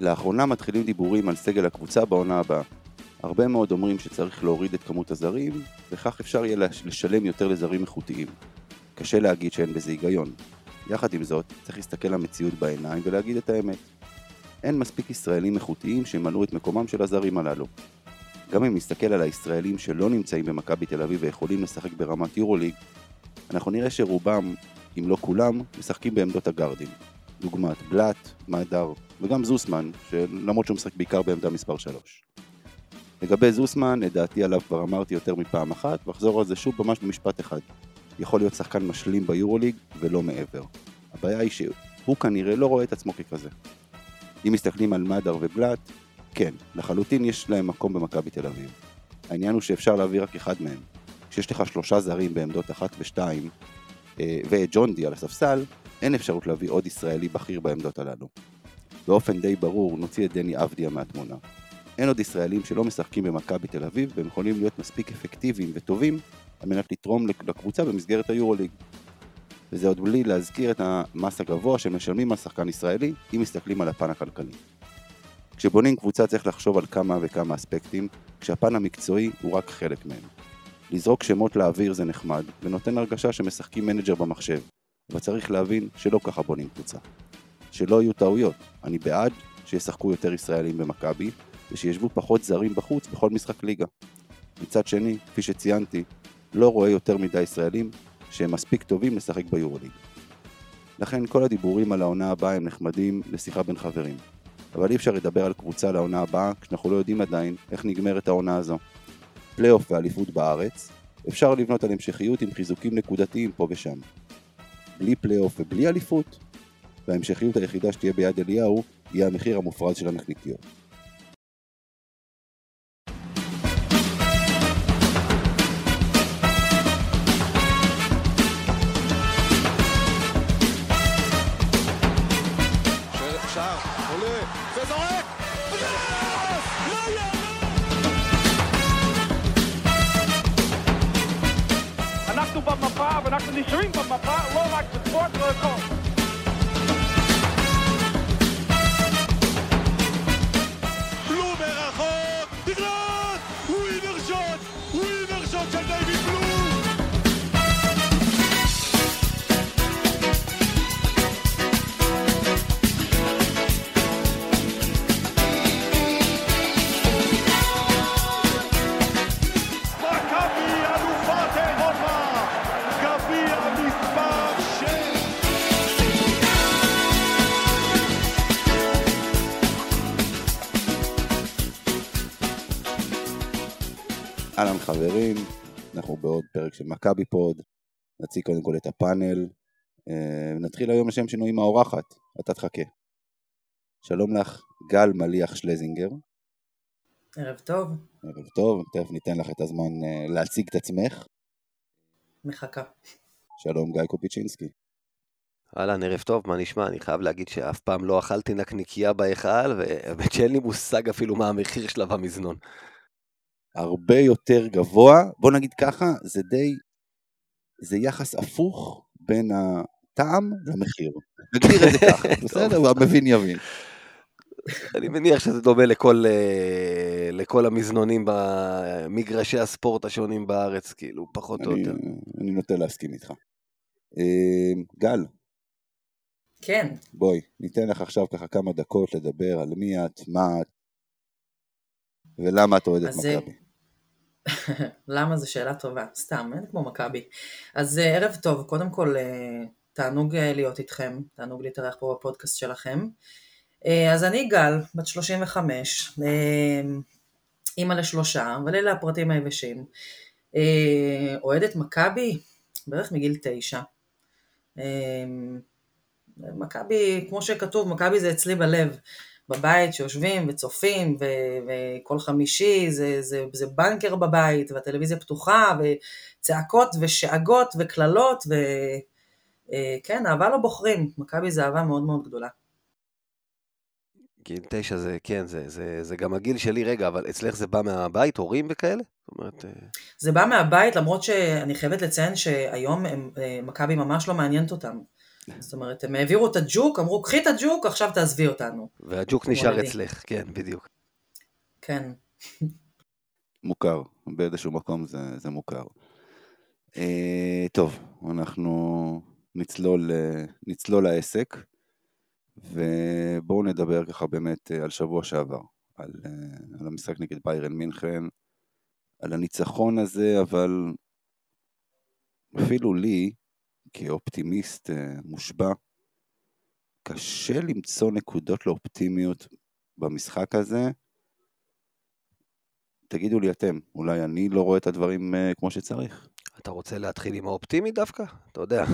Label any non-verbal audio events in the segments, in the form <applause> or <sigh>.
לאחרונה מתחילים דיבורים על סגל הקבוצה בעונה הבאה. הרבה מאוד אומרים שצריך להוריד את כמות הזרים, וכך אפשר יהיה לשלם יותר לזרים איכותיים. קשה להגיד שאין בזה היגיון. יחד עם זאת, צריך להסתכל למציאות בעיניים ולהגיד את האמת. אין מספיק ישראלים איכותיים שימלאו את מקומם של הזרים הללו. גם אם נסתכל על הישראלים שלא נמצאים במכבי תל אביב ויכולים לשחק ברמת יורוליג, אנחנו נראה שרובם, אם לא כולם, משחקים בעמדות הגארדים. דוגמת בלאט, מדר וגם זוסמן, שלמרות שהוא משחק בעיקר בעמדה מספר 3. לגבי זוסמן, לדעתי עליו כבר אמרתי יותר מפעם אחת, ואחזור על זה שוב ממש במשפט אחד. יכול להיות שחקן משלים ביורוליג ולא מעבר. הבעיה היא שהוא כנראה לא רואה את עצמו ככזה. אם מסתכלים על מדר ובלאט, כן, לחלוטין יש להם מקום במכבי תל אביב. העניין הוא שאפשר להביא רק אחד מהם. כשיש לך שלושה זרים בעמדות אחת ושתיים, אה, ואת ג'ון די על הספסל, אין אפשרות להביא עוד ישראלי בכיר בעמדות הללו. באופן די ברור נוציא את דני אבדיה מהתמונה. אין עוד ישראלים שלא משחקים במכבי תל אביב והם יכולים להיות מספיק אפקטיביים וטובים על מנת לתרום לקבוצה במסגרת היורוליג. וזה עוד בלי להזכיר את המס הגבוה שמשלמים על שחקן ישראלי אם מסתכלים על הפן הכלכלי. כשבונים קבוצה צריך לחשוב על כמה וכמה אספקטים, כשהפן המקצועי הוא רק חלק מהם. לזרוק שמות לאוויר זה נחמד, ונותן הרגשה שמשחקים מנג'ר במחשב, אבל צריך להבין שלא ככה בונים קבוצה. שלא יהיו טעויות, אני בעד שישחקו יותר ישראלים במכבי, ושישבו פחות זרים בחוץ בכל משחק ליגה. מצד שני, כפי שציינתי, לא רואה יותר מדי ישראלים שהם מספיק טובים לשחק ביורוליג. לכן כל הדיבורים על העונה הבאה הם נחמדים לשיחה בין חברים. אבל אי אפשר לדבר על קבוצה לעונה הבאה כשאנחנו לא יודעים עדיין איך נגמרת העונה הזו. פלייאוף ואליפות בארץ, אפשר לבנות על המשכיות עם חיזוקים נקודתיים פה ושם. בלי פלייאוף ובלי אליפות, וההמשכיות היחידה שתהיה ביד אליהו יהיה המחיר המופרז של הנקניקיות. חברים, אנחנו בעוד פרק של מכבי פוד, נציג קודם כל את הפאנל, אה, נתחיל היום לשם שינוי עם האורחת, אתה תחכה. שלום לך, גל מליח שלזינגר. ערב טוב. ערב טוב, תכף ניתן לך את הזמן אה, להציג את עצמך. מחכה. שלום גיא קופיצ'ינסקי. אהלן, ערב טוב, מה נשמע? אני חייב להגיד שאף פעם לא אכלתי נקניקייה בהיכל, ושאין לי מושג אפילו מה המחיר שלה במזנון. הרבה יותר גבוה, בוא נגיד ככה, זה די, זה יחס הפוך בין הטעם למחיר. נגדיר את זה ככה, <laughs> בסדר? והמבין יבין. אני מניח שזה דומה לכל, אה, לכל המזנונים במגרשי הספורט השונים בארץ, כאילו, פחות או יותר. אני נוטה להסכים איתך. אה, גל. כן. בואי, ניתן לך עכשיו ככה כמה דקות לדבר על מי את, מה את, ולמה את אוהדת אה, מכבי. למה זו שאלה טובה? סתם, אין כמו מכבי. אז אה, ערב טוב, קודם כל אה, תענוג אה, להיות איתכם, תענוג להתארח פה בפודקאסט שלכם. אז אני גל, בת 35, אימא לשלושה, אבל אלה הפרטים היבשים. אוהדת מכבי בערך מגיל תשע. מכבי, כמו שכתוב, מכבי זה אצלי בלב. בבית שיושבים וצופים, ו- וכל חמישי זה, זה, זה בנקר בבית, והטלוויזיה פתוחה, וצעקות ושאגות וקללות, וכן, אה, אהבה לא בוחרים, מכבי זה אהבה מאוד מאוד גדולה. גיל תשע זה, כן, זה, זה, זה גם הגיל שלי, רגע, אבל אצלך זה בא מהבית, הורים וכאלה? זאת אומרת... אה, זה בא מהבית, למרות שאני חייבת לציין שהיום אה, מכבי ממש לא מעניינת אותם. זאת אומרת, הם העבירו את הג'וק, אמרו, קחי את הג'וק, עכשיו תעזבי אותנו. והג'וק נשאר אצלך, כן, בדיוק. כן. מוכר, באיזשהו מקום זה, זה מוכר. אה, טוב, אנחנו נצלול, אה, נצלול לעסק, ובואו נדבר ככה באמת אה, על שבוע שעבר, על, אה, על המשחק נגד ביירן מינכן, על הניצחון הזה, אבל אפילו לי, כאופטימיסט אה, מושבע, קשה למצוא נקודות לאופטימיות במשחק הזה. תגידו לי אתם, אולי אני לא רואה את הדברים uh, כמו שצריך. אתה רוצה להתחיל עם האופטימי דווקא? אתה יודע.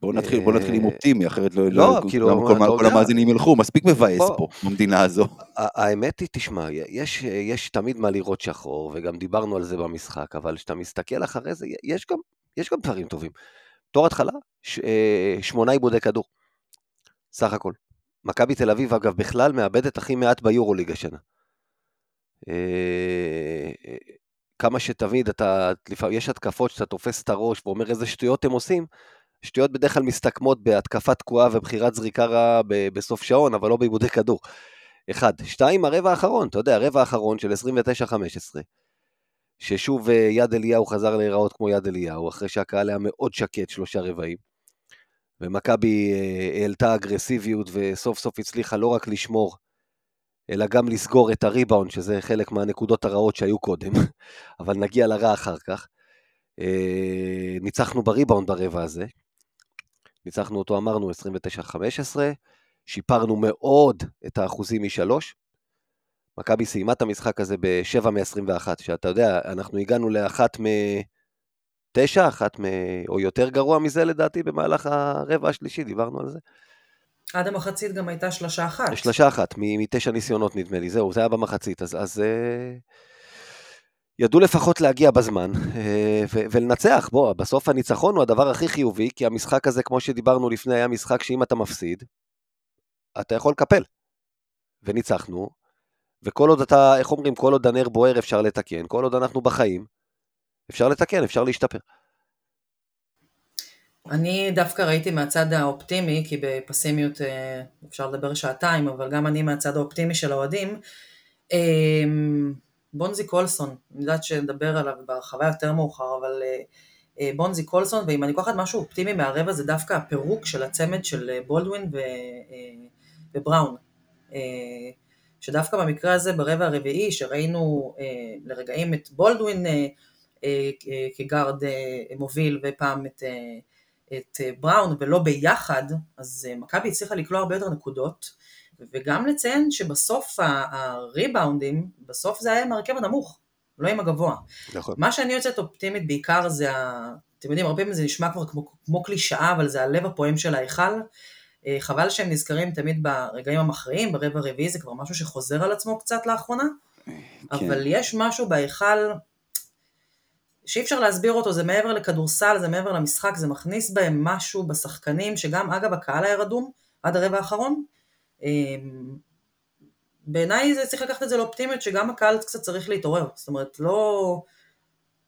בוא נתחיל, בוא נתחיל עם אופטימי, אחרת לא, לא, כאילו, כל, אתה כל. המאזינים ילכו, מספיק מבאס בוא. פה, במדינה הזו. האמת היא, תשמע, יש, יש תמיד מה לראות שחור, וגם דיברנו על זה במשחק, אבל כשאתה מסתכל אחרי זה, יש גם, יש גם דברים טובים. בתור התחלה, ש, אה, שמונה עיבודי כדור, סך הכל. מכבי תל אביב, אגב, בכלל מאבדת הכי מעט ביורוליג השנה. אה, כמה שתמיד אתה, לפעמים יש התקפות שאתה תופס את הראש ואומר איזה שטויות הם עושים, שטויות בדרך כלל מסתכמות בהתקפה תקועה ובחירת זריקה רעה בסוף שעון, אבל לא בעיבודי כדור. אחד. שתיים, הרבע האחרון, אתה יודע, הרבע האחרון של 29-15, ששוב אה, יד אליהו חזר להיראות כמו יד אליהו, אחרי שהקהל היה מאוד שקט שלושה רבעים. ומכבי אה, העלתה אגרסיביות וסוף סוף הצליחה לא רק לשמור, אלא גם לסגור את הריבאונד, שזה חלק מהנקודות הרעות שהיו קודם, <laughs> אבל נגיע לרע אחר כך. אה, ניצחנו בריבאונד ברבע הזה, ניצחנו אותו, אמרנו, 29-15, שיפרנו מאוד את האחוזים משלוש. מכבי סיימה את המשחק הזה ב-7 מ-21, שאתה יודע, אנחנו הגענו לאחת מ-9, אחת מ... או יותר גרוע מזה לדעתי במהלך הרבע השלישי, דיברנו על זה. עד המחצית גם הייתה שלושה אחת. שלושה אחת, מ- מתשע ניסיונות נדמה לי, זהו, זה היה במחצית, אז, אז אה, ידעו לפחות להגיע בזמן אה, ו- ולנצח, בוא, בסוף הניצחון הוא הדבר הכי חיובי, כי המשחק הזה, כמו שדיברנו לפני, היה משחק שאם אתה מפסיד, אתה יכול לקפל. וניצחנו, וכל עוד אתה, איך אומרים, כל עוד הנר בוער אפשר לתקן, כל עוד אנחנו בחיים, אפשר לתקן, אפשר להשתפר. אני דווקא ראיתי מהצד האופטימי, כי בפסימיות אה, אפשר לדבר שעתיים, אבל גם אני מהצד האופטימי של האוהדים. אה, בונזי קולסון, אני יודעת שנדבר עליו בהרחבה יותר מאוחר, אבל אה, בונזי קולסון, ואם אני לוקחת משהו אופטימי מהרבע זה דווקא הפירוק של הצמד של בולדווין ובראון. שדווקא במקרה הזה ברבע הרביעי, שראינו אה, לרגעים את בולדווין אה, אה, כגארד אה, מוביל ופעם את... אה, את אה, בראון ולא ביחד, אז אה, מכבי הצליחה לקלוע הרבה יותר נקודות, וגם לציין שבסוף הריבאונדים, בסוף זה היה עם ההרכב הנמוך, לא עם הגבוה. נכון. מה שאני יוצאת אופטימית בעיקר זה, ה... אתם יודעים, הרבה פעמים זה נשמע כבר כמו, כמו קלישאה, אבל זה הלב הפועם של ההיכל. אה, חבל שהם נזכרים תמיד ברגעים המכריעים, ברבע רביעי זה כבר משהו שחוזר על עצמו קצת לאחרונה, אבל יש משהו בהיכל שאי אפשר להסביר אותו, זה מעבר לכדורסל, זה מעבר למשחק, זה מכניס בהם משהו בשחקנים, שגם אגב הקהל היה רדום עד הרבע האחרון. אמ, בעיניי זה צריך לקחת את זה לאופטימיות, שגם הקהל קצת צריך להתעורר, זאת אומרת, לא...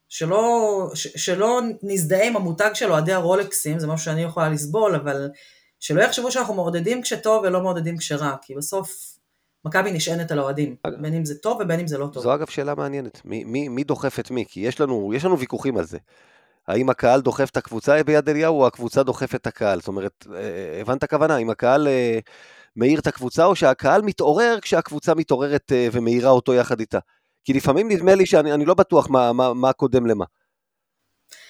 שלא, ש, שלא נזדהה עם המותג של אוהדי הרולקסים, זה משהו שאני יכולה לסבול, אבל שלא יחשבו שאנחנו מעודדים כשטוב ולא מעודדים כשרע, כי בסוף מכבי נשענת על האוהדים. בין אם זה טוב ובין אם זה לא טוב. זו אגב שאלה מעניינת, מי, מי, מי דוחף את מי? כי יש לנו, יש לנו ויכוחים על זה. האם הקהל דוחף את הקבוצה ביד אליהו, או הקבוצה דוחפת את הקהל? זאת אומרת, אה, הבנת הכוונה, אם הקהל אה, מאיר את הקבוצה, או שהקהל מתעורר כשהקבוצה מתעוררת אה, ומאירה אותו יחד איתה? כי לפעמים נדמה לי שאני אני לא בטוח מה, מה, מה קודם למה.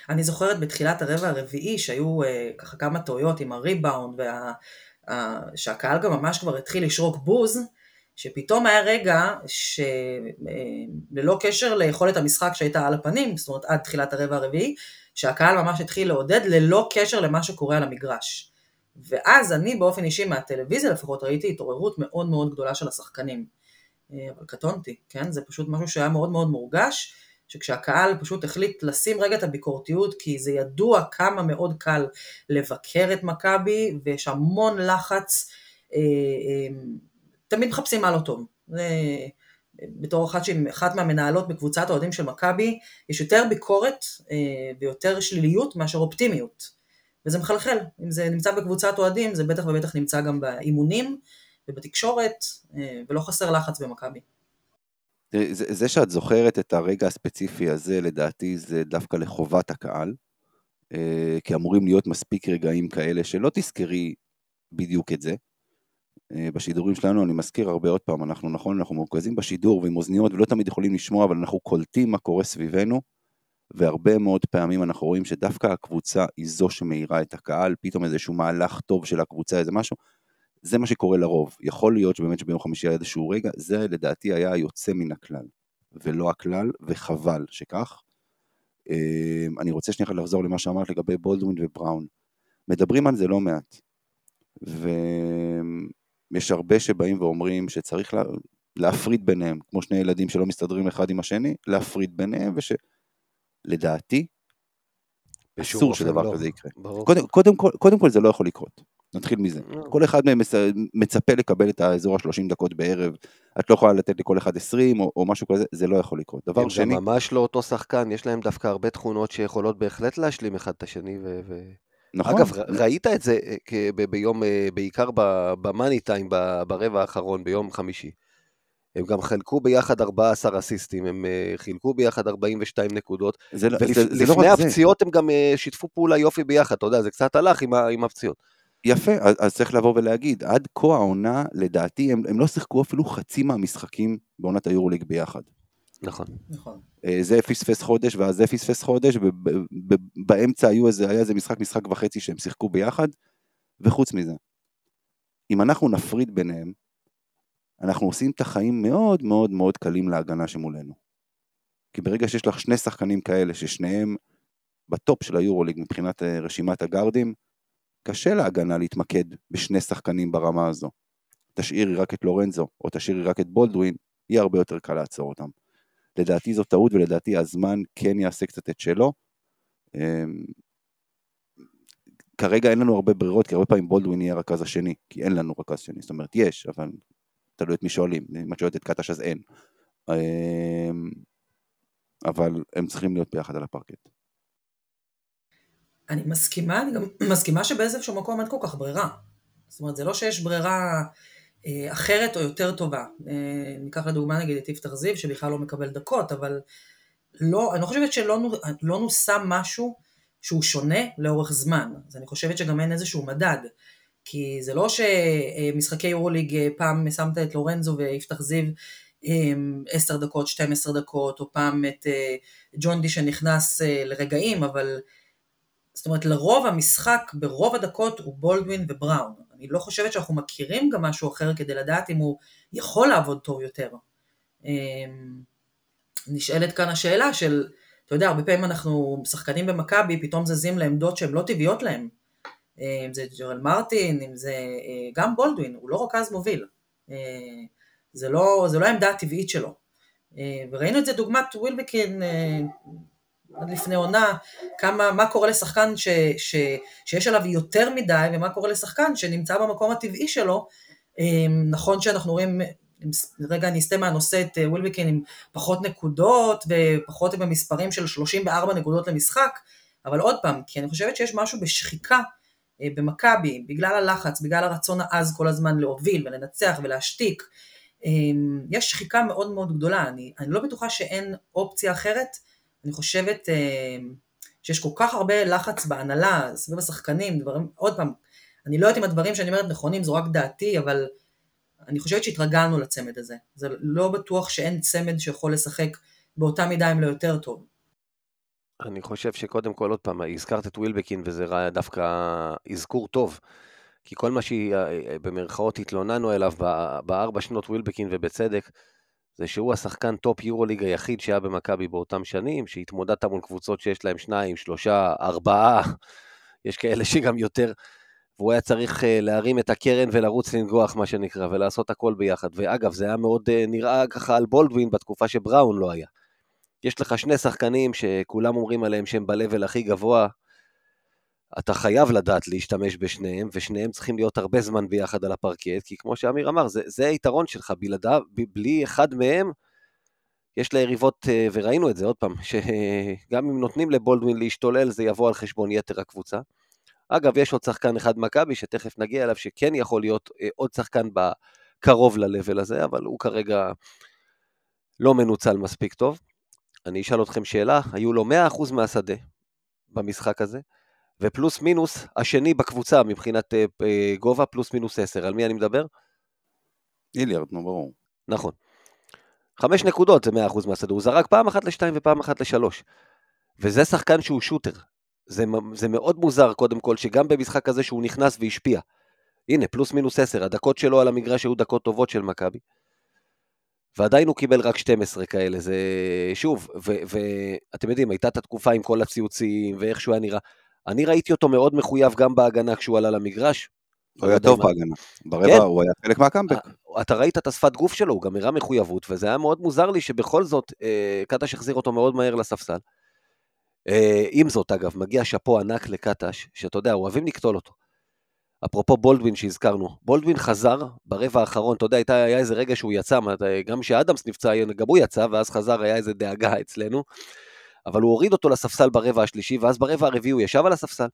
אני זוכרת בתחילת הרבע הרביעי שהיו אה, ככה כמה טעויות עם הריבאונד, וה, אה, שהקהל גם ממש כבר התחיל לשרוק בוז, שפתאום היה רגע שללא קשר ליכולת המשחק שהייתה על הפנים, זאת אומרת עד תחילת הרבע הרביעי, שהקהל ממש התחיל לעודד ללא קשר למה שקורה על המגרש. ואז אני באופן אישי מהטלוויזיה לפחות ראיתי התעוררות מאוד מאוד גדולה של השחקנים. אה, אבל קטונתי, כן? זה פשוט משהו שהיה מאוד מאוד מורגש, שכשהקהל פשוט החליט לשים רגע את הביקורתיות, כי זה ידוע כמה מאוד קל לבקר את מכבי, ויש המון לחץ, אה, אה, תמיד מחפשים מה לא טוב. זה, בתור אחת אחת מהמנהלות בקבוצת האוהדים של מכבי, יש יותר ביקורת אה, ויותר שליליות מאשר אופטימיות. וזה מחלחל. אם זה נמצא בקבוצת אוהדים, זה בטח ובטח נמצא גם באימונים ובתקשורת, אה, ולא חסר לחץ במכבי. זה, זה שאת זוכרת את הרגע הספציפי הזה, לדעתי זה דווקא לחובת הקהל, אה, כי אמורים להיות מספיק רגעים כאלה שלא תזכרי בדיוק את זה. אה, בשידורים שלנו, אני מזכיר הרבה עוד פעם, אנחנו נכון, אנחנו מרוכזים בשידור ועם אוזניות ולא תמיד יכולים לשמוע, אבל אנחנו קולטים מה קורה סביבנו, והרבה מאוד פעמים אנחנו רואים שדווקא הקבוצה היא זו שמאירה את הקהל, פתאום איזשהו מהלך טוב של הקבוצה, איזה משהו, זה מה שקורה לרוב. יכול להיות שבאמת שביום חמישי היה איזשהו רגע, זה לדעתי היה היוצא מן הכלל, ולא הכלל, וחבל שכך. אה, אני רוצה שנייה לחזור למה שאמרת לגבי בולדווין ובראון. מדברים על זה לא מעט. ויש הרבה שבאים ואומרים שצריך לה... להפריד ביניהם, כמו שני ילדים שלא מסתדרים אחד עם השני, להפריד ביניהם, ושלדעתי, אסור שדבר לא. כזה יקרה. קודם, קודם, כל, קודם כל זה לא יכול לקרות. נתחיל מזה. לא. כל אחד מהם מצפה לקבל את האזור ה-30 דקות בערב, את לא יכולה לתת לכל אחד 20 או, או משהו כזה, זה לא יכול לקרות. דבר שני... הם ממש לא אותו שחקן, יש להם דווקא הרבה תכונות שיכולות בהחלט להשלים אחד את השני. ו... נכון. אגב, ראית את זה אה, ביום, אה, בעיקר במאני טיים, ברבע האחרון, ביום חמישי. הם גם חילקו ביחד 14 אסיסטים, הם אה, חילקו ביחד 42 נקודות, ולפני לא, לא הפציעות זה. הם גם שיתפו פעולה יופי ביחד, אתה יודע, זה קצת הלך עם, עם הפציעות. יפה, אז, אז צריך לבוא ולהגיד, עד כה העונה, לדעתי, הם, הם לא שיחקו אפילו חצי מהמשחקים בעונת היורוליג ביחד. נכון. נכון. אה, זה פספס חודש ואז זה פספס חודש, ובאמצע היו איזה, היה איזה משחק, משחק וחצי שהם שיחקו ביחד, וחוץ מזה, אם אנחנו נפריד ביניהם, אנחנו עושים את החיים מאוד מאוד מאוד קלים להגנה שמולנו. כי ברגע שיש לך שני שחקנים כאלה, ששניהם בטופ של היורוליג מבחינת אה, רשימת הגארדים, קשה להגנה להתמקד בשני שחקנים ברמה הזו. תשאירי רק את לורנזו, או תשאירי רק את בולדווין, יהיה הרבה יותר קל לעצור אותם. לדעתי זו טעות, ולדעתי הזמן כן יעשה קצת את שלו. אמ, כרגע אין לנו הרבה ברירות, כי הרבה פעמים בולדווין יהיה הרכז השני, כי אין לנו רכז שני, זאת אומרת יש, אבל תלוי את מי שואלים, אם את שואלת את קטש אז אין. אמ, אבל הם צריכים להיות ביחד על הפרקט. אני מסכימה, אני גם <clears throat> מסכימה שבאיזשהו מקום אין כל כך ברירה. זאת אומרת, זה לא שיש ברירה אה, אחרת או יותר טובה. אה, ניקח לדוגמה נגיד את יפתח זיו, שבכלל לא מקבל דקות, אבל לא, אני לא חושבת שלא לא נוסם משהו שהוא שונה לאורך זמן. אז אני חושבת שגם אין איזשהו מדד. כי זה לא שמשחקי יורוליג אה, פעם שמת את לורנזו ויפתח זיו 10 דקות, 12 דקות, או פעם את ג'ון די שנכנס לרגעים, אבל זאת אומרת, לרוב המשחק ברוב הדקות הוא בולדווין ובראון. אני לא חושבת שאנחנו מכירים גם משהו אחר כדי לדעת אם הוא יכול לעבוד טוב יותר. אמ, נשאלת כאן השאלה של, אתה יודע, הרבה פעמים אנחנו שחקנים במכבי, פתאום זזים לעמדות שהן לא טבעיות להם. אם זה ג'רל מרטין, אם זה אה, גם בולדווין, הוא לא רכז מוביל. אה, זה לא, זה לא העמדה הטבעית שלו. אה, וראינו את זה דוגמת ווילבקין עד לפני עונה, כמה, מה קורה לשחקן ש, ש, שיש עליו יותר מדי, ומה קורה לשחקן שנמצא במקום הטבעי שלו. אמ, נכון שאנחנו רואים, רגע אני אסתה מהנושא את אה, ווילבקין עם פחות נקודות, ופחות במספרים של 34 נקודות למשחק, אבל עוד פעם, כי אני חושבת שיש משהו בשחיקה אה, במכבי, בגלל הלחץ, בגלל הרצון העז כל הזמן להוביל ולנצח ולהשתיק, אמ, יש שחיקה מאוד מאוד גדולה, אני, אני לא בטוחה שאין אופציה אחרת אני חושבת אה, שיש כל כך הרבה לחץ בהנהלה, סביב השחקנים, דברים, עוד פעם, אני לא יודעת אם הדברים שאני אומרת נכונים, זו רק דעתי, אבל אני חושבת שהתרגלנו לצמד הזה. זה לא בטוח שאין צמד שיכול לשחק באותה מידה אם לא יותר טוב. אני חושב שקודם כל, עוד פעם, הזכרת את ווילבקין וזה דווקא אזכור טוב. כי כל מה שהיא, אה, אה, התלוננו עליו בארבע שנות ווילבקין, ובצדק, זה שהוא השחקן top יורוליג היחיד שהיה במכבי באותם שנים, שהתמודד מול קבוצות שיש להם שניים, שלושה, ארבעה, יש כאלה שגם יותר, והוא היה צריך אה, להרים את הקרן ולרוץ לנגוח, מה שנקרא, ולעשות הכל ביחד. ואגב, זה היה מאוד אה, נראה ככה על בולדווין בתקופה שבראון לא היה. יש לך שני שחקנים שכולם אומרים עליהם שהם ב-level הכי גבוה, אתה חייב לדעת להשתמש בשניהם, ושניהם צריכים להיות הרבה זמן ביחד על הפרקט, כי כמו שאמיר אמר, זה, זה היתרון שלך, בלעדיו, בלי אחד מהם, יש ליריבות, אה, וראינו את זה עוד פעם, שגם אם נותנים לבולדווין להשתולל, זה יבוא על חשבון יתר הקבוצה. אגב, יש עוד שחקן אחד מכבי, שתכף נגיע אליו, שכן יכול להיות אה, עוד שחקן קרוב ל-level הזה, אבל הוא כרגע לא מנוצל מספיק טוב. אני אשאל אתכם שאלה, היו לו 100% מהשדה במשחק הזה, ופלוס מינוס השני בקבוצה מבחינת אה, אה, גובה, פלוס מינוס 10. על מי אני מדבר? איליארד, נו ברור. נכון. חמש נקודות זה 100% מהשדה, הוא זרק פעם אחת לשתיים ופעם אחת לשלוש. וזה שחקן שהוא שוטר. זה, זה מאוד מוזר, קודם כל, שגם במשחק הזה שהוא נכנס והשפיע. הנה, פלוס מינוס 10, הדקות שלו על המגרש היו דקות טובות של מכבי. ועדיין הוא קיבל רק 12 כאלה, זה שוב, ואתם יודעים, הייתה את התקופה עם כל הציוצים ואיך שהוא היה נראה. אני ראיתי אותו מאוד מחויב גם בהגנה כשהוא עלה למגרש. הוא היה טוב בהגנה, ברבע כן. הוא היה חלק מהקאמבק. אה, אתה ראית את השפת גוף שלו, הוא גם הראה מחויבות, וזה היה מאוד מוזר לי שבכל זאת, אה, קטש החזיר אותו מאוד מהר לספסל. אה, עם זאת, אגב, מגיע שאפו ענק לקטש, שאתה יודע, אוהבים לקטול אותו. אפרופו בולדווין שהזכרנו, בולדווין חזר ברבע האחרון, אתה יודע, הייתה, היה איזה רגע שהוא יצא, גם כשאדמס נפצע, גם הוא יצא, ואז חזר, היה איזה דאגה אצלנו, אבל הוא הוריד אותו לספסל ברבע השלישי, ואז ברבע הרביעי הוא ישב על הספסל,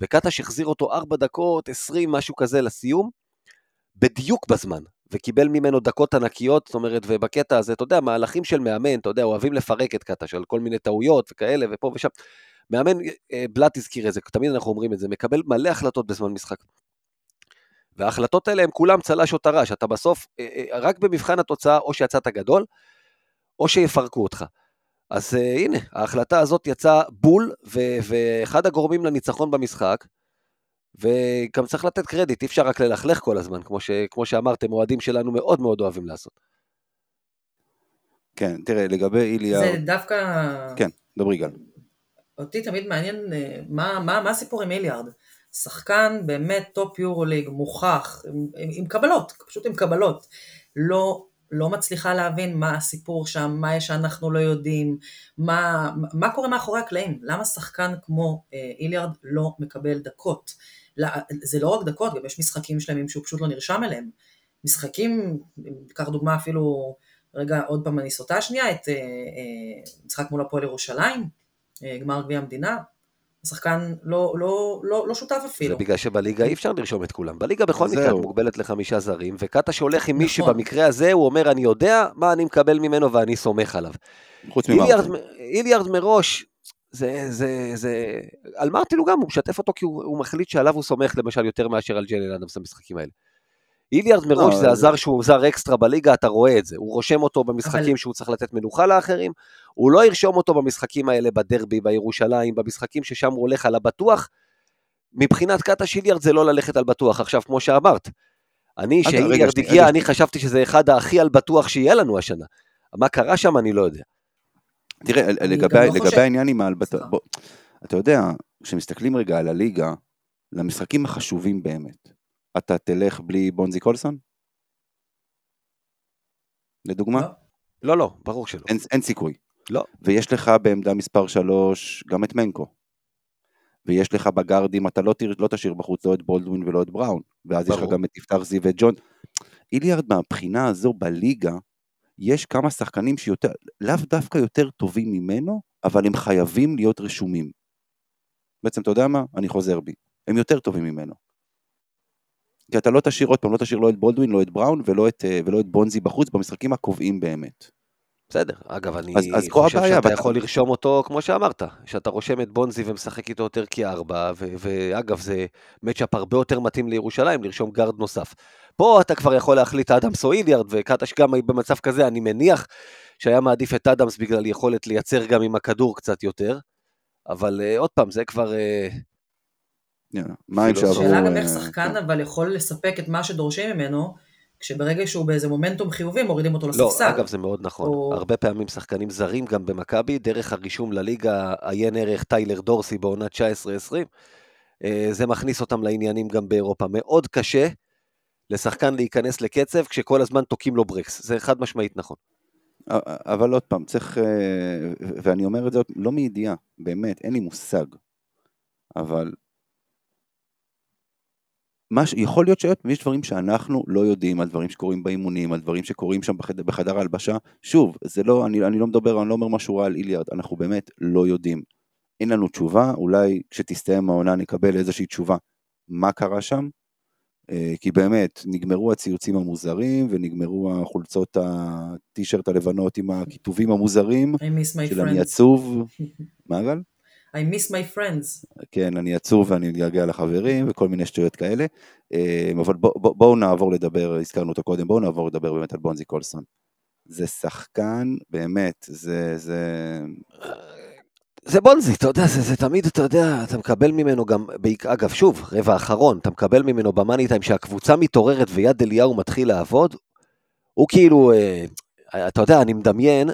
וקטש החזיר אותו 4 דקות, 20, משהו כזה לסיום, בדיוק בזמן, וקיבל ממנו דקות ענקיות, זאת אומרת, ובקטע הזה, אתה יודע, מהלכים של מאמן, אתה יודע, אוהבים לפרק את קטש על כל מיני טעויות וכאלה, ופה ושם. מאמן, אה, בלאט הזכיר את זה, תמיד אנחנו אומרים את זה, מקבל מלא החלטות בזמן משחק. וההחלטות האלה הם כולם צל"ש או טר"ש, אתה בסוף, אה, אה, רק במבחן התוצאה, או שיצאת גדול, או שיפרקו אותך. אז uh, הנה, ההחלטה הזאת יצאה בול, ו- ואחד הגורמים לניצחון במשחק, וגם צריך לתת קרדיט, אי אפשר רק ללכלך כל הזמן, כמו, ש- כמו שאמרתם, אוהדים שלנו מאוד מאוד אוהבים לעשות. כן, תראה, לגבי היליארד... זה דווקא... כן, דברי גל. אותי תמיד מעניין מה, מה, מה הסיפור עם היליארד. שחקן באמת top יורוליג, מוכח, עם, עם, עם קבלות, פשוט עם קבלות. לא, לא מצליחה להבין מה הסיפור שם, מה יש שאנחנו לא יודעים, מה, מה קורה מאחורי הקלעים, למה שחקן כמו אה, היליארד לא מקבל דקות. זה לא רק דקות, גם יש משחקים שלמים שהוא פשוט לא נרשם אליהם. משחקים, ניקח דוגמה אפילו, רגע עוד פעם אני סוטה שנייה, את אה, אה, משחק מול הפועל ירושלים, אה, גמר גביע המדינה, השחקן לא, לא, לא, לא שותף אפילו. זה בגלל שבליגה אי אפשר לרשום את כולם. בליגה בכל מקרה מוגבלת לחמישה זרים, וקאטה שהולך עם מי נכון. שבמקרה הזה הוא אומר, אני יודע מה אני מקבל ממנו ואני סומך עליו. חוץ ממרטין. איליארד מראש, זה, זה, זה... על מרטין הוא גם, הוא משתף אותו כי הוא, הוא מחליט שעליו הוא סומך למשל יותר מאשר על ג'לן אדמס במשחקים האלה. איליארד מראש לא, זה הזר שהוא זר אקסטרה בליגה, אתה רואה את זה. הוא רושם אותו במשחקים אבל... שהוא צריך לתת מנוחה לאחרים, הוא לא ירשום אותו במשחקים האלה בדרבי, בירושלים, במשחקים ששם הוא הולך על הבטוח. מבחינת קאטה איליארד זה לא ללכת על בטוח. עכשיו, כמו שאמרת, אני, שאיליארד הגיע, אני חשבתי שזה אחד הכי על בטוח שיהיה לנו השנה. מה קרה שם, אני לא יודע. תראה, לגבי, לא לגבי העניין עם ההלבטה, אתה יודע, כשמסתכלים רגע על הליגה, למשחקים החשובים באמת, אתה תלך בלי בונזי קולסון? לדוגמה? לא, לא, לא ברור שלא. אין, אין סיכוי. לא. ויש לך בעמדה מספר 3 גם את מנקו. ויש לך בגארדים, אתה לא, תיר, לא תשאיר בחוץ לא את בולדווין ולא את בראון. ואז ברור. יש לך גם את יפתח זיו ואת ג'ון. איליארד מהבחינה הזו בליגה, יש כמה שחקנים שיותר, לאו דווקא יותר טובים ממנו, אבל הם חייבים להיות רשומים. בעצם, אתה יודע מה? אני חוזר בי. הם יותר טובים ממנו. כי אתה לא תשאיר עוד פעם, לא תשאיר לא את בולדווין, לא את בראון ולא את, אה, ולא את בונזי בחוץ במשחקים הקובעים באמת. בסדר, אגב, אני אז, אז חושב הבעיה, שאתה יכול לרשום אותו, כמו שאמרת, שאתה רושם את בונזי ומשחק איתו יותר כארבע, ואגב, זה מצ'אפ הרבה יותר מתאים לירושלים, לרשום גארד נוסף. פה אתה כבר יכול להחליט אדמס או איליארד, וקטש גם במצב כזה, אני מניח שהיה מעדיף את אדמס בגלל יכולת לייצר גם עם הכדור קצת יותר, אבל uh, עוד פעם, זה כבר... Uh, מים שעברו... שאלה גם איך שחקן אבל יכול לספק את מה שדורשים ממנו, כשברגע שהוא באיזה מומנטום חיובי מורידים אותו לא, לספסל. לא, אגב זה מאוד נכון. או... הרבה פעמים שחקנים זרים גם במכבי, דרך הרישום לליגה עיין ערך טיילר דורסי בעונה 19-20, אה, זה מכניס אותם לעניינים גם באירופה. מאוד קשה לשחקן להיכנס לקצב כשכל הזמן תוקעים לו ברקס, זה חד משמעית נכון. אבל עוד פעם, צריך, אה, ואני אומר את זה לא מידיעה, באמת, אין לי מושג. אבל מה. יכול להיות שיש דברים שאנחנו לא יודעים, על דברים שקורים באימונים, על דברים שקורים שם בחדר, בחדר ההלבשה. שוב, זה לא, אני, אני לא מדבר, אני לא אומר משהו רע על איליארד, אנחנו באמת לא יודעים. אין לנו תשובה, אולי כשתסתיים העונה נקבל איזושהי תשובה מה קרה שם, אה, כי באמת, נגמרו הציוצים המוזרים, ונגמרו החולצות הטישרט הלבנות עם הכיתובים המוזרים, של אני עצוב, מה גל? I miss my friends. כן, אני עצוב ואני מתגעגע לחברים וכל מיני שטויות כאלה, אה, אבל בואו בוא, בוא נעבור לדבר, הזכרנו אותו קודם, בואו נעבור לדבר באמת על בונזי קולסון. זה שחקן, באמת, זה... זה... זה בונזי, אתה יודע, זה, זה תמיד, אתה יודע, אתה מקבל ממנו גם, אגב, שוב, רבע אחרון, אתה מקבל ממנו במאני טיים שהקבוצה מתעוררת ויד אליהו מתחיל לעבוד, הוא כאילו, אה, אתה יודע, אני מדמיין,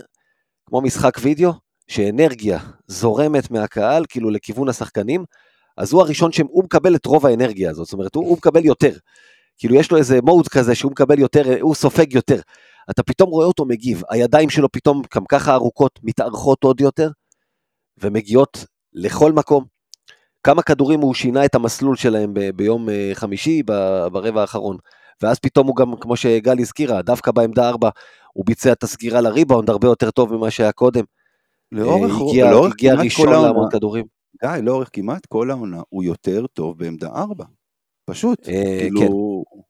כמו משחק וידאו, שאנרגיה זורמת מהקהל, כאילו לכיוון השחקנים, אז הוא הראשון שהוא מקבל את רוב האנרגיה הזאת, זאת אומרת, הוא, הוא מקבל יותר. כאילו יש לו איזה מוד כזה שהוא מקבל יותר, הוא סופג יותר. אתה פתאום רואה אותו מגיב, הידיים שלו פתאום גם ככה ארוכות, מתארכות עוד יותר, ומגיעות לכל מקום. כמה כדורים הוא שינה את המסלול שלהם ב- ביום אה, חמישי ברבע האחרון. ואז פתאום הוא גם, כמו שגל הזכירה, דווקא בעמדה 4 הוא ביצע את הסגירה לריבאונד הרבה יותר טוב ממה שהיה קודם. לאורך, אה, הגיע, לאורך הגיע ראשון להמון כדורים. די, לאורך כמעט כל העונה הוא יותר טוב בעמדה 4. פשוט, אה, כאילו... כן.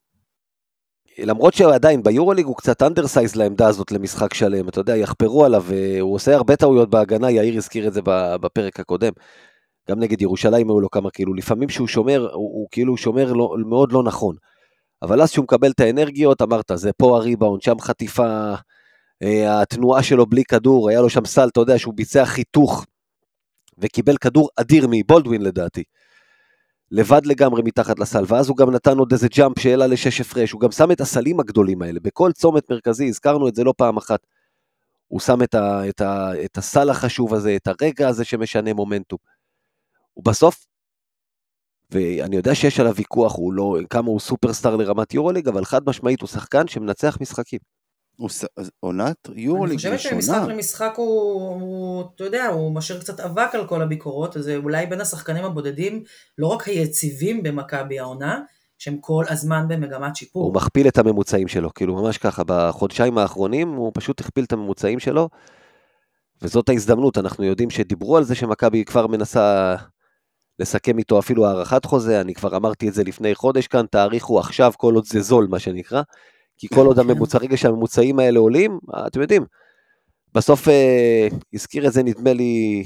למרות שעדיין ביורוליג הוא קצת undersized לעמדה הזאת למשחק שלם, אתה יודע, יחפרו עליו, הוא עושה הרבה טעויות בהגנה, יאיר הזכיר את זה בפרק הקודם. גם נגד ירושלים היו לו כמה כאילו, לפעמים שהוא שומר, הוא, הוא כאילו שומר לא, מאוד לא נכון. אבל אז שהוא מקבל את האנרגיות, אמרת, זה פה הריבאונד, שם חטיפה, אה, התנועה שלו בלי כדור, היה לו שם סל, אתה יודע, שהוא ביצע חיתוך וקיבל כדור אדיר מבולדווין לדעתי. לבד לגמרי מתחת לסל, ואז הוא גם נתן עוד איזה ג'אמפ שהעלה לשש הפרש, הוא גם שם את הסלים הגדולים האלה, בכל צומת מרכזי, הזכרנו את זה לא פעם אחת. הוא שם את, ה, את, ה, את הסל החשוב הזה, את הרגע הזה שמשנה מומנטום. ובסוף, ואני יודע שיש עליו ויכוח, הוא לא, כמה הוא סופרסטאר לרמת יורוליג, אבל חד משמעית הוא שחקן שמנצח משחקים. עונת יורוליג ראשונה. אני חושבת שמשחק למשחק הוא, הוא, אתה יודע, הוא משאיר קצת אבק על כל הביקורות, אז זה אולי בין השחקנים הבודדים, לא רק היציבים במכבי העונה, שהם כל הזמן במגמת שיפור. הוא מכפיל את הממוצעים שלו, כאילו ממש ככה, בחודשיים האחרונים הוא פשוט הכפיל את הממוצעים שלו, וזאת ההזדמנות, אנחנו יודעים שדיברו על זה שמכבי כבר מנסה לסכם איתו אפילו הארכת חוזה, אני כבר אמרתי את זה לפני חודש כאן, תאריכו עכשיו כל עוד זה זול, מה שנקרא. כי כל עוד הממוצע, רגע שהממוצעים האלה עולים, אתם יודעים, בסוף אה, הזכיר את זה נדמה לי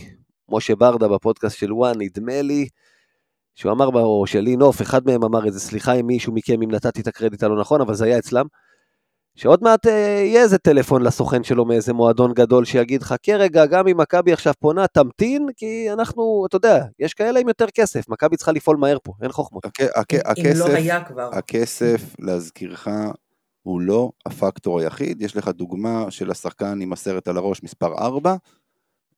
משה ברדה בפודקאסט של וואן, נדמה לי, שהוא אמר, או שלי נוף, אחד מהם אמר איזה סליחה עם מישהו מכם אם נתתי את הקרדיט הלא נכון, אבל זה היה אצלם, שעוד מעט אה, יהיה איזה טלפון לסוכן שלו מאיזה מועדון גדול שיגיד, חכה רגע, גם אם מכבי עכשיו פונה, תמתין, כי אנחנו, אתה יודע, יש כאלה עם יותר כסף, מכבי צריכה לפעול מהר פה, אין חוכמות. אם לא היה כבר. הכסף, להזכירך, הוא לא הפקטור היחיד, יש לך דוגמה של השחקן עם הסרט על הראש מספר 4,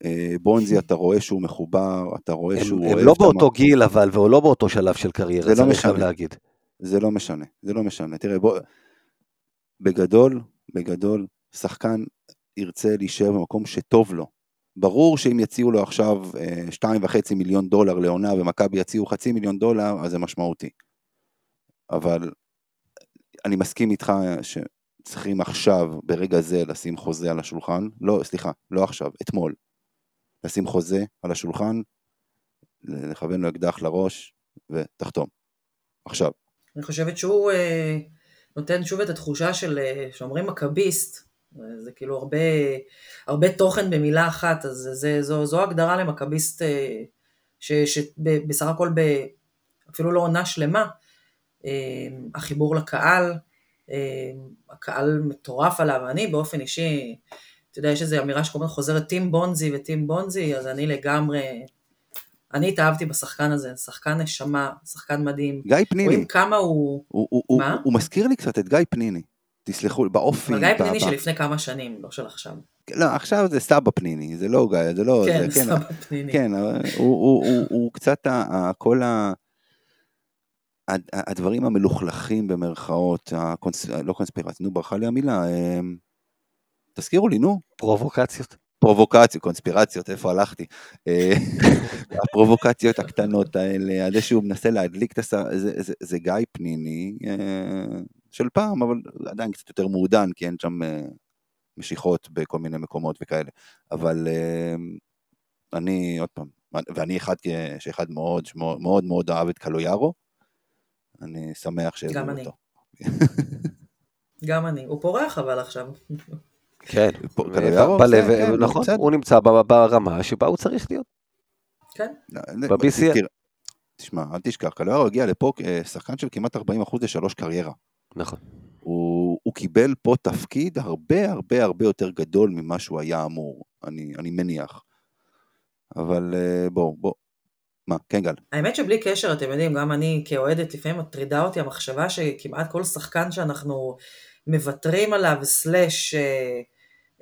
אה, בונזי אתה רואה שהוא מחובר, אתה רואה הם, שהוא הם אוהב... לא באותו המקום. גיל אבל, והוא לא באותו שלב של קריירה, זה לא משנה. להגיד. זה לא משנה, זה לא משנה. תראה, בוא, בגדול, בגדול, שחקן ירצה להישאר במקום שטוב לו. ברור שאם יציעו לו עכשיו 2.5 אה, מיליון דולר לעונה ומכבי יציעו חצי מיליון דולר, אז זה משמעותי. אבל אני מסכים איתך שצריכים עכשיו, ברגע זה, לשים חוזה על השולחן, לא, סליחה, לא עכשיו, אתמול, לשים חוזה על השולחן, לכוון לו אקדח לראש ותחתום. עכשיו. אני חושבת שהוא אה, נותן שוב את התחושה של, אה, שאומרים מכביסט, זה כאילו הרבה, הרבה תוכן במילה אחת, אז זה, זו, זו הגדרה למכביסט אה, שבסך הכל ב, אפילו לא עונה שלמה, החיבור לקהל, אמ, הקהל מטורף עליו, אני באופן אישי, אתה יודע, יש איזו אמירה שקוראים חוזרת טים בונזי וטים בונזי, אז אני לגמרי, אני התאהבתי בשחקן הזה, שחקן נשמה, שחקן מדהים. גיא פניני. רואים כמה הוא... הוא, הוא, מה? הוא, הוא מזכיר לי קצת את גיא פניני. תסלחו, באופי. אבל גיא פניני של לפני כמה שנים, לא של עכשיו. לא, עכשיו זה סבא פניני, זה לא גיא, זה לא... כן, זה, כן סבא כן, פניני. כן, הוא, הוא, הוא, הוא קצת, כל ה... הדברים המלוכלכים במרכאות, הקונס... לא קונספירציה, נו ברכה לי המילה, אמ, תזכירו לי, נו. פרובוקציות. פרובוקציות, קונספירציות, איפה הלכתי? אה, <laughs> הפרובוקציות הקטנות האלה, על זה שהוא מנסה להדליק את הס... זה, זה, זה גיא פניני אה, של פעם, אבל עדיין קצת יותר מעודן, כי אין שם אה, משיכות בכל מיני מקומות וכאלה. אבל אני, עוד פעם, ואני אחד שאחד מאוד מאוד מאוד אהב את קלויארו, אני שמח שהביאו גם אני. אותו. גם אני. הוא פורח אבל עכשיו. כן, בלב- כן, כן, נכון. הוא נמצא ברמה שבה הוא צריך להיות. כן. ב-BCL. תראה, תשמע, אל תשכח, קלויארו הגיע לפה אה, שחקן של כמעט 40% לשלוש קריירה. נכון. הוא, הוא קיבל פה תפקיד הרבה הרבה הרבה יותר גדול ממה שהוא היה אמור, אני, אני מניח. אבל אה, בואו, בואו. מה, כן גל. האמת שבלי קשר, אתם יודעים, גם אני כאוהדת, לפעמים מטרידה אותי המחשבה שכמעט כל שחקן שאנחנו מוותרים עליו, סלאש אה,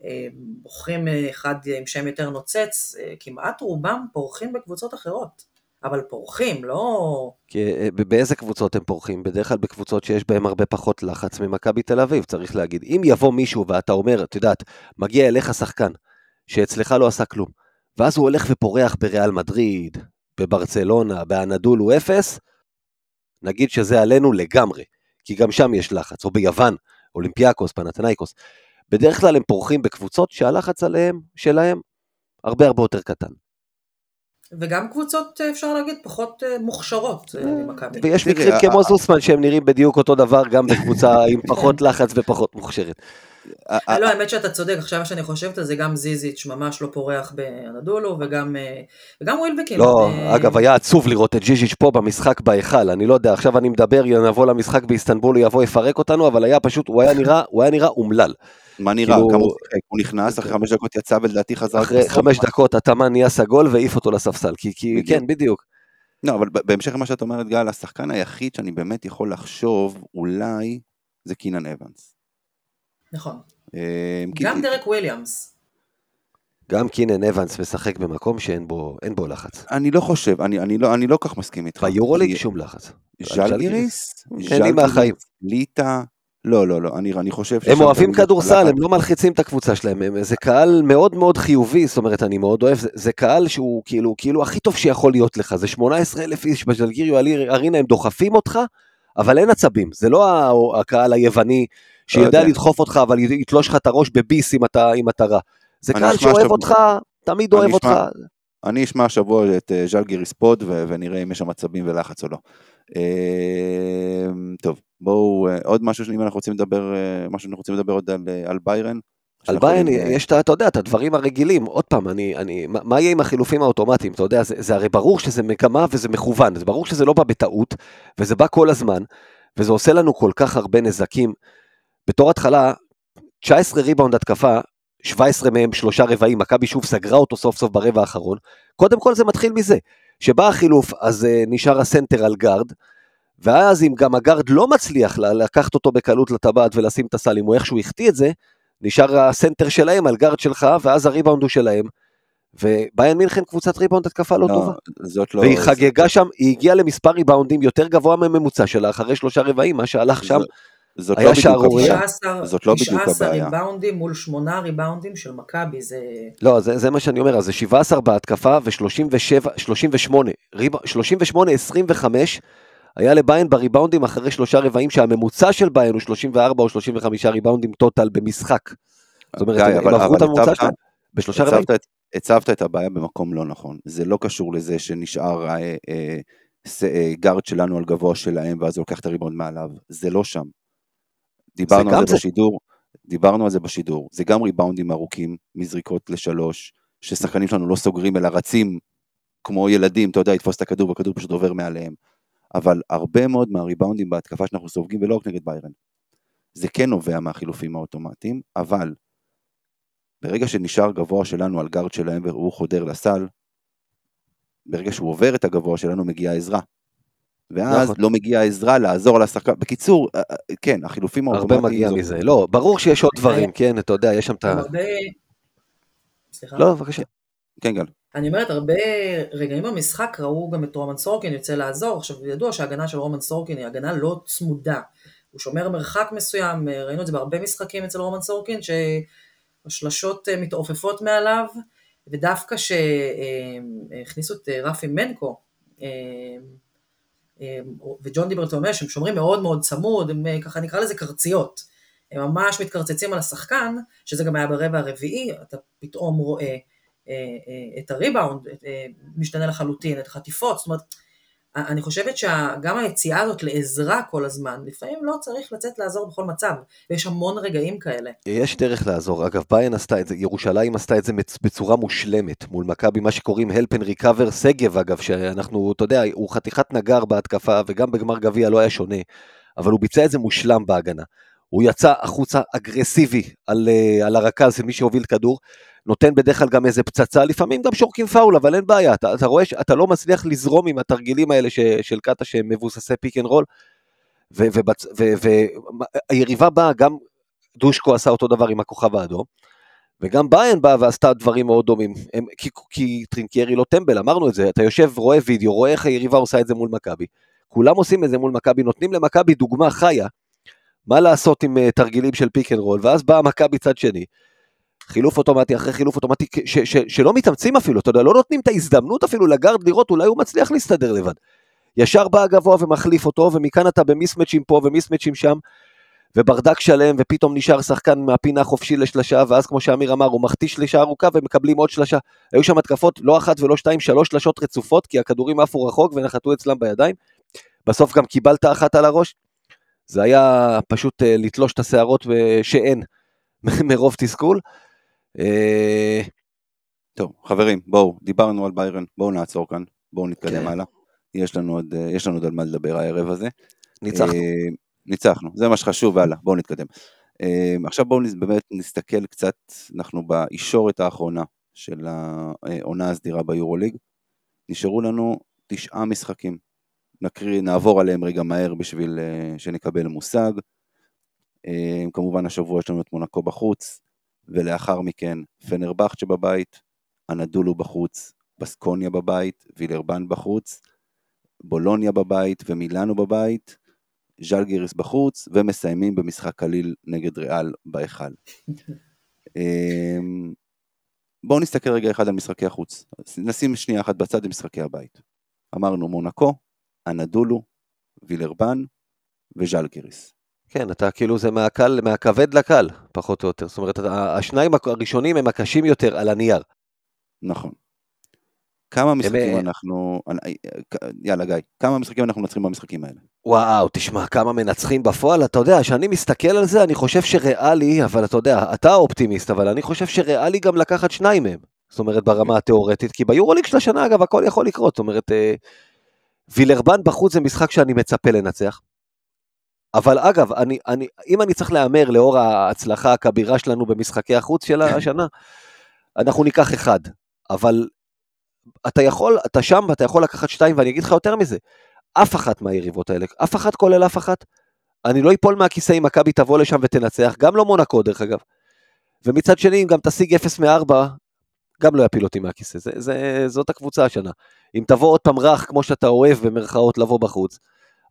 אה, בוחרים אחד עם שם יותר נוצץ, אה, כמעט רובם פורחים בקבוצות אחרות. אבל פורחים, לא... כי באיזה קבוצות הם פורחים? בדרך כלל בקבוצות שיש בהן הרבה פחות לחץ ממכבי תל אביב, צריך להגיד. אם יבוא מישהו ואתה אומר, את יודעת, מגיע אליך שחקן, שאצלך לא עשה כלום, ואז הוא הולך ופורח בריאל מדריד, בברצלונה, באנדולו אפס, נגיד שזה עלינו לגמרי, כי גם שם יש לחץ, או ביוון, אולימפיאקוס, פנתנייקוס. בדרך כלל הם פורחים בקבוצות שהלחץ עליהם, שלהם, הרבה הרבה יותר קטן. וגם קבוצות, אה, אפשר להגיד, פחות אה, מוכשרות אה, ממכבי. ויש מקרים כמו זוסמן שהם נראים בדיוק אותו דבר גם בקבוצה עם <laughs> פחות לחץ ופחות מוכשרת. אה, לא, האמת שאתה צודק, עכשיו שאני חושבת על זה, גם זיזיץ' ממש לא פורח באנדולו, וגם, אה, ווילבקין. לא, אה, אגב, היה עצוב לראות את ז'יז'יץ' פה במשחק בהיכל, אני לא יודע, עכשיו אני מדבר, נבוא למשחק באיסטנבול, הוא יבוא יפרק אותנו, אבל היה פשוט, הוא היה נראה, הוא היה נראה אומלל. מה נראה? כאילו- כמה הוא שיחק? הוא נכנס, אחרי חמש דקות יצא ולדעתי חזר. אחרי. חמש דקות התאמן נהיה סגול והעיף אותו לספסל, כי. כן, בדיוק. לא, אבל בהמשך למה שאת אומרת, גל, השחקן היחיד שאני באמת יכול לחשוב, אולי, זה קינן אבנס. נכון. כי- גם דרק וויליאמס. גם קינן אבנס משחק במקום שאין בו, בו לחץ. אני לא חושב, אני, אני, לא, אני לא כך מסכים איתך. ביורוליג שום לחץ. ז'לגיריס? לי מהחיים. ליטא? לא, לא, לא, אני, אני חושב הם ששם אוהבים כדורסל, הם לא מלחיצים את הקבוצה שלהם, הם, זה קהל מאוד מאוד חיובי, זאת אומרת, אני מאוד אוהב, זה, זה קהל שהוא כאילו, כאילו הכי טוב שיכול להיות לך, זה 18 אלף איש בז'לגיריו ארינה, הם דוחפים אותך, אבל אין עצבים, זה לא ה- הקהל היווני שיודע יודע. לדחוף אותך, אבל יתלוש לך את הראש בביס אם אתה, אם אתה רע. זה קהל שאוהב שאתה- אותך, תמיד אוהב אותך. אשמע- אני אשמע השבוע את אה, ז'לגיריס פוד ו- ונראה אם יש שם עצבים ולחץ או לא. אה, טוב, בואו, אה, עוד משהו, אם אנחנו רוצים לדבר, משהו שאנחנו רוצים לדבר עוד על, על ביירן. על אה, יש, את אתה יודע, את הדברים הרגילים. עוד פעם, אני, אני, מה יהיה עם החילופים האוטומטיים? אתה יודע, זה, זה הרי ברור שזה מגמה וזה מכוון, זה ברור שזה לא בא בטעות, וזה בא כל הזמן, וזה עושה לנו כל כך הרבה נזקים. בתור התחלה, 19 ריבאונד התקפה, 17 מהם שלושה רבעים, מכבי שוב סגרה אותו סוף סוף ברבע האחרון. קודם כל זה מתחיל מזה, שבא החילוף, אז אה, נשאר הסנטר על גארד, ואז אם גם הגארד לא מצליח לקחת אותו בקלות לטבעת ולשים את הסל, אם הוא איכשהו החטיא את זה, נשאר הסנטר שלהם על גארד שלך, ואז הריבאונד הוא שלהם. ובאיירן מינכן קבוצת ריבאונד התקפה לא, לא, טובה. זאת לא... והיא חגגה שם, היא הגיעה למספר ריבאונדים יותר גבוה מהממוצע שלה אחרי שלושה רבעים, מה שהלך שם. זאת- היה לא בדיוק שערורייה. הבעיה. 19 זאת לא בדיוק 19 הבעיה. ריבאונדים מול 8 ריבאונדים של מכבי, זה... לא, זה, זה מה שאני אומר, אז זה 17 בהתקפה ו-37, 38, 38, 25 היה לביין בריבאונדים אחרי שלושה רבעים, שהממוצע של ביין הוא 34 או 35 ריבאונדים טוטל במשחק. זאת אומרת, הם עברו את הממוצע שלהם בשלושה רבעים. הצבת את- הצבת את הבעיה במקום לא נכון. זה לא קשור לזה שנשאר אה, אה, אה, גארד שלנו על גבוה שלהם ואז הוא לוקח את הריבאונד מעליו. זה לא שם. דיברנו גם על זה זה. בשידור, דיברנו על זה בשידור. זה גם ריבאונדים ארוכים מזריקות לשלוש, ששחקנים שלנו לא סוגרים אלא רצים כמו ילדים, אתה יודע, לתפוס את הכדור והכדור פשוט עובר מעליהם. אבל הרבה מאוד מהריבאונדים בהתקפה שאנחנו סופגים, ולא רק נגד ביירן, זה כן נובע מהחילופים האוטומטיים, אבל ברגע שנשאר גבוה שלנו על גארד שלהם והוא חודר לסל, ברגע שהוא עובר את הגבוה שלנו מגיעה עזרה. ואז נכון. לא מגיעה עזרה לעזור לשחקן. בקיצור, אה, אה, כן, החילופים הרבה האוטומטיים... מגיע זו- מזה. לא, ברור שיש עוד דברים, כן, אתה יודע, יש שם את ה... הרבה... סליחה? לא, בבקשה. כן, גל. אני אומרת, הרבה רגעים במשחק ראו גם את רומן סורקין יוצא לעזור. עכשיו, ידוע שההגנה של רומן סורקין היא הגנה לא צמודה. הוא שומר מרחק מסוים, ראינו את זה בהרבה משחקים אצל רומן סורקין, שהשלשות אה, מתעופפות מעליו, ודווקא שהכניסו את אה, רפי מנקו, אה, אה, וג'ון דיברטומש, שהם שומרים מאוד מאוד צמוד, הם אה, ככה נקרא לזה קרציות. הם ממש מתקרצצים על השחקן, שזה גם היה ברבע הרביעי, אתה פתאום רואה את הריבאונד, משתנה לחלוטין, את החטיפות, זאת אומרת, אני חושבת שגם היציאה הזאת לעזרה כל הזמן, לפעמים לא צריך לצאת לעזור בכל מצב, ויש המון רגעים כאלה. יש דרך לעזור, אגב, באיירן עשתה את זה, ירושלים עשתה את זה בצורה מושלמת, מול מכבי, מה שקוראים help and recover, שגב אגב, שאנחנו, אתה יודע, הוא חתיכת נגר בהתקפה, וגם בגמר גביע לא היה שונה, אבל הוא ביצע את זה מושלם בהגנה. הוא יצא החוצה אגרסיבי על, אה, על הרכז של מי שהוביל כדור, נותן בדרך כלל גם איזה פצצה, לפעמים גם שורקים פאול, אבל אין בעיה, אתה, אתה רואה שאתה לא מצליח לזרום עם התרגילים האלה ש, של קטש שהם מבוססי pick and roll, והיריבה באה, גם דושקו עשה אותו דבר עם הכוכב האדום, וגם באיירן באה ועשתה דברים מאוד דומים, הם, כי, כי טרינקיירי לא טמבל, אמרנו את זה, אתה יושב, רואה וידאו, רואה איך היריבה עושה את זה מול מכבי, כולם עושים את זה מול מכבי, נותנים למכבי דוגמה חיה, מה לעשות עם אה, תרגילים של pick and roll, ואז באה מכבי צד שני, חילוף אוטומטי אחרי חילוף אוטומטי, ש, ש, שלא מתאמצים אפילו, אתה יודע, לא נותנים את ההזדמנות אפילו לגארד לראות, אולי הוא מצליח להסתדר לבד. ישר בא הגבוה ומחליף אותו, ומכאן אתה במיסמצ'ים פה ומיסמצ'ים שם, וברדק שלם, ופתאום נשאר שחקן מהפינה החופשי לשלשה, ואז כמו שאמיר אמר, הוא מחטיא שלישה ארוכה ומקבלים עוד שלשה. היו שם התקפות, לא אחת ולא שתיים, שלוש שלשות רצופות, כי הכדורים עפו רחוק ונחתו אצלם בידיים. בסוף גם קיבלת אחת על הראש. זה היה פשוט uh, לתלוש את השערות שאין <laughs> מרוב תסכול. אה, טוב, חברים, בואו, דיברנו על ביירן, בואו נעצור כאן, בואו נתקדם כן. הלאה. יש לנו, עוד, אה, יש לנו עוד על מה לדבר הערב הזה. ניצחנו. אה, ניצחנו, זה מה שחשוב, והלאה, בואו נתקדם. עכשיו בואו באמת נסתכל קצת, אנחנו בישורת האחרונה של העונה הסדירה ביורוליג. נשארו לנו תשעה משחקים. נקריא, נעבור עליהם רגע מהר בשביל שנקבל מושג. כמובן השבוע יש לנו את מונקו בחוץ, ולאחר מכן פנרבכצ'ה בבית, אנדולו בחוץ, בסקוניה בבית, וילרבן בחוץ, בולוניה בבית ומילאנו בבית, ז'לגיריס בחוץ, ומסיימים במשחק קליל נגד ריאל בהיכל. <laughs> אמ, בואו נסתכל רגע אחד על משחקי החוץ. נשים שנייה אחת בצד למשחקי הבית. אמרנו מונקו, אנדולו, וילרבן וז'לגיריס. כן, אתה כאילו זה מהקל, מהכבד לקל, פחות או יותר. זאת אומרת, השניים הראשונים הם הקשים יותר על הנייר. נכון. כמה משחקים הם... אנחנו, יאללה גיא, כמה משחקים אנחנו מנצחים במשחקים האלה? וואו, תשמע, כמה מנצחים בפועל, אתה יודע, כשאני מסתכל על זה, אני חושב שריאלי, אבל אתה יודע, אתה אופטימיסט, אבל אני חושב שריאלי גם לקחת שניים מהם. זאת אומרת, ברמה התיאורטית, כי ביורוליג של השנה, אגב, הכל יכול לקרות. זאת אומרת, אה, וילרבן בחוץ זה משחק שאני מצפה לנצח. אבל אגב, אני, אני, אם אני צריך להמר לאור ההצלחה הכבירה שלנו במשחקי החוץ של השנה, אנחנו ניקח אחד. אבל אתה יכול, אתה שם ואתה יכול לקחת שתיים, ואני אגיד לך יותר מזה, אף אחת מהיריבות האלה, אף אחת כולל אף אחת, אני לא אפול מהכיסא אם מכבי תבוא לשם ותנצח, גם לא מונקו דרך אגב. ומצד שני, אם גם תשיג 0 מ-4, גם לא יפיל אותי מהכיסא, זה, זה, זאת הקבוצה השנה. אם תבוא עוד פעם רך, כמו שאתה אוהב במרכאות לבוא בחוץ,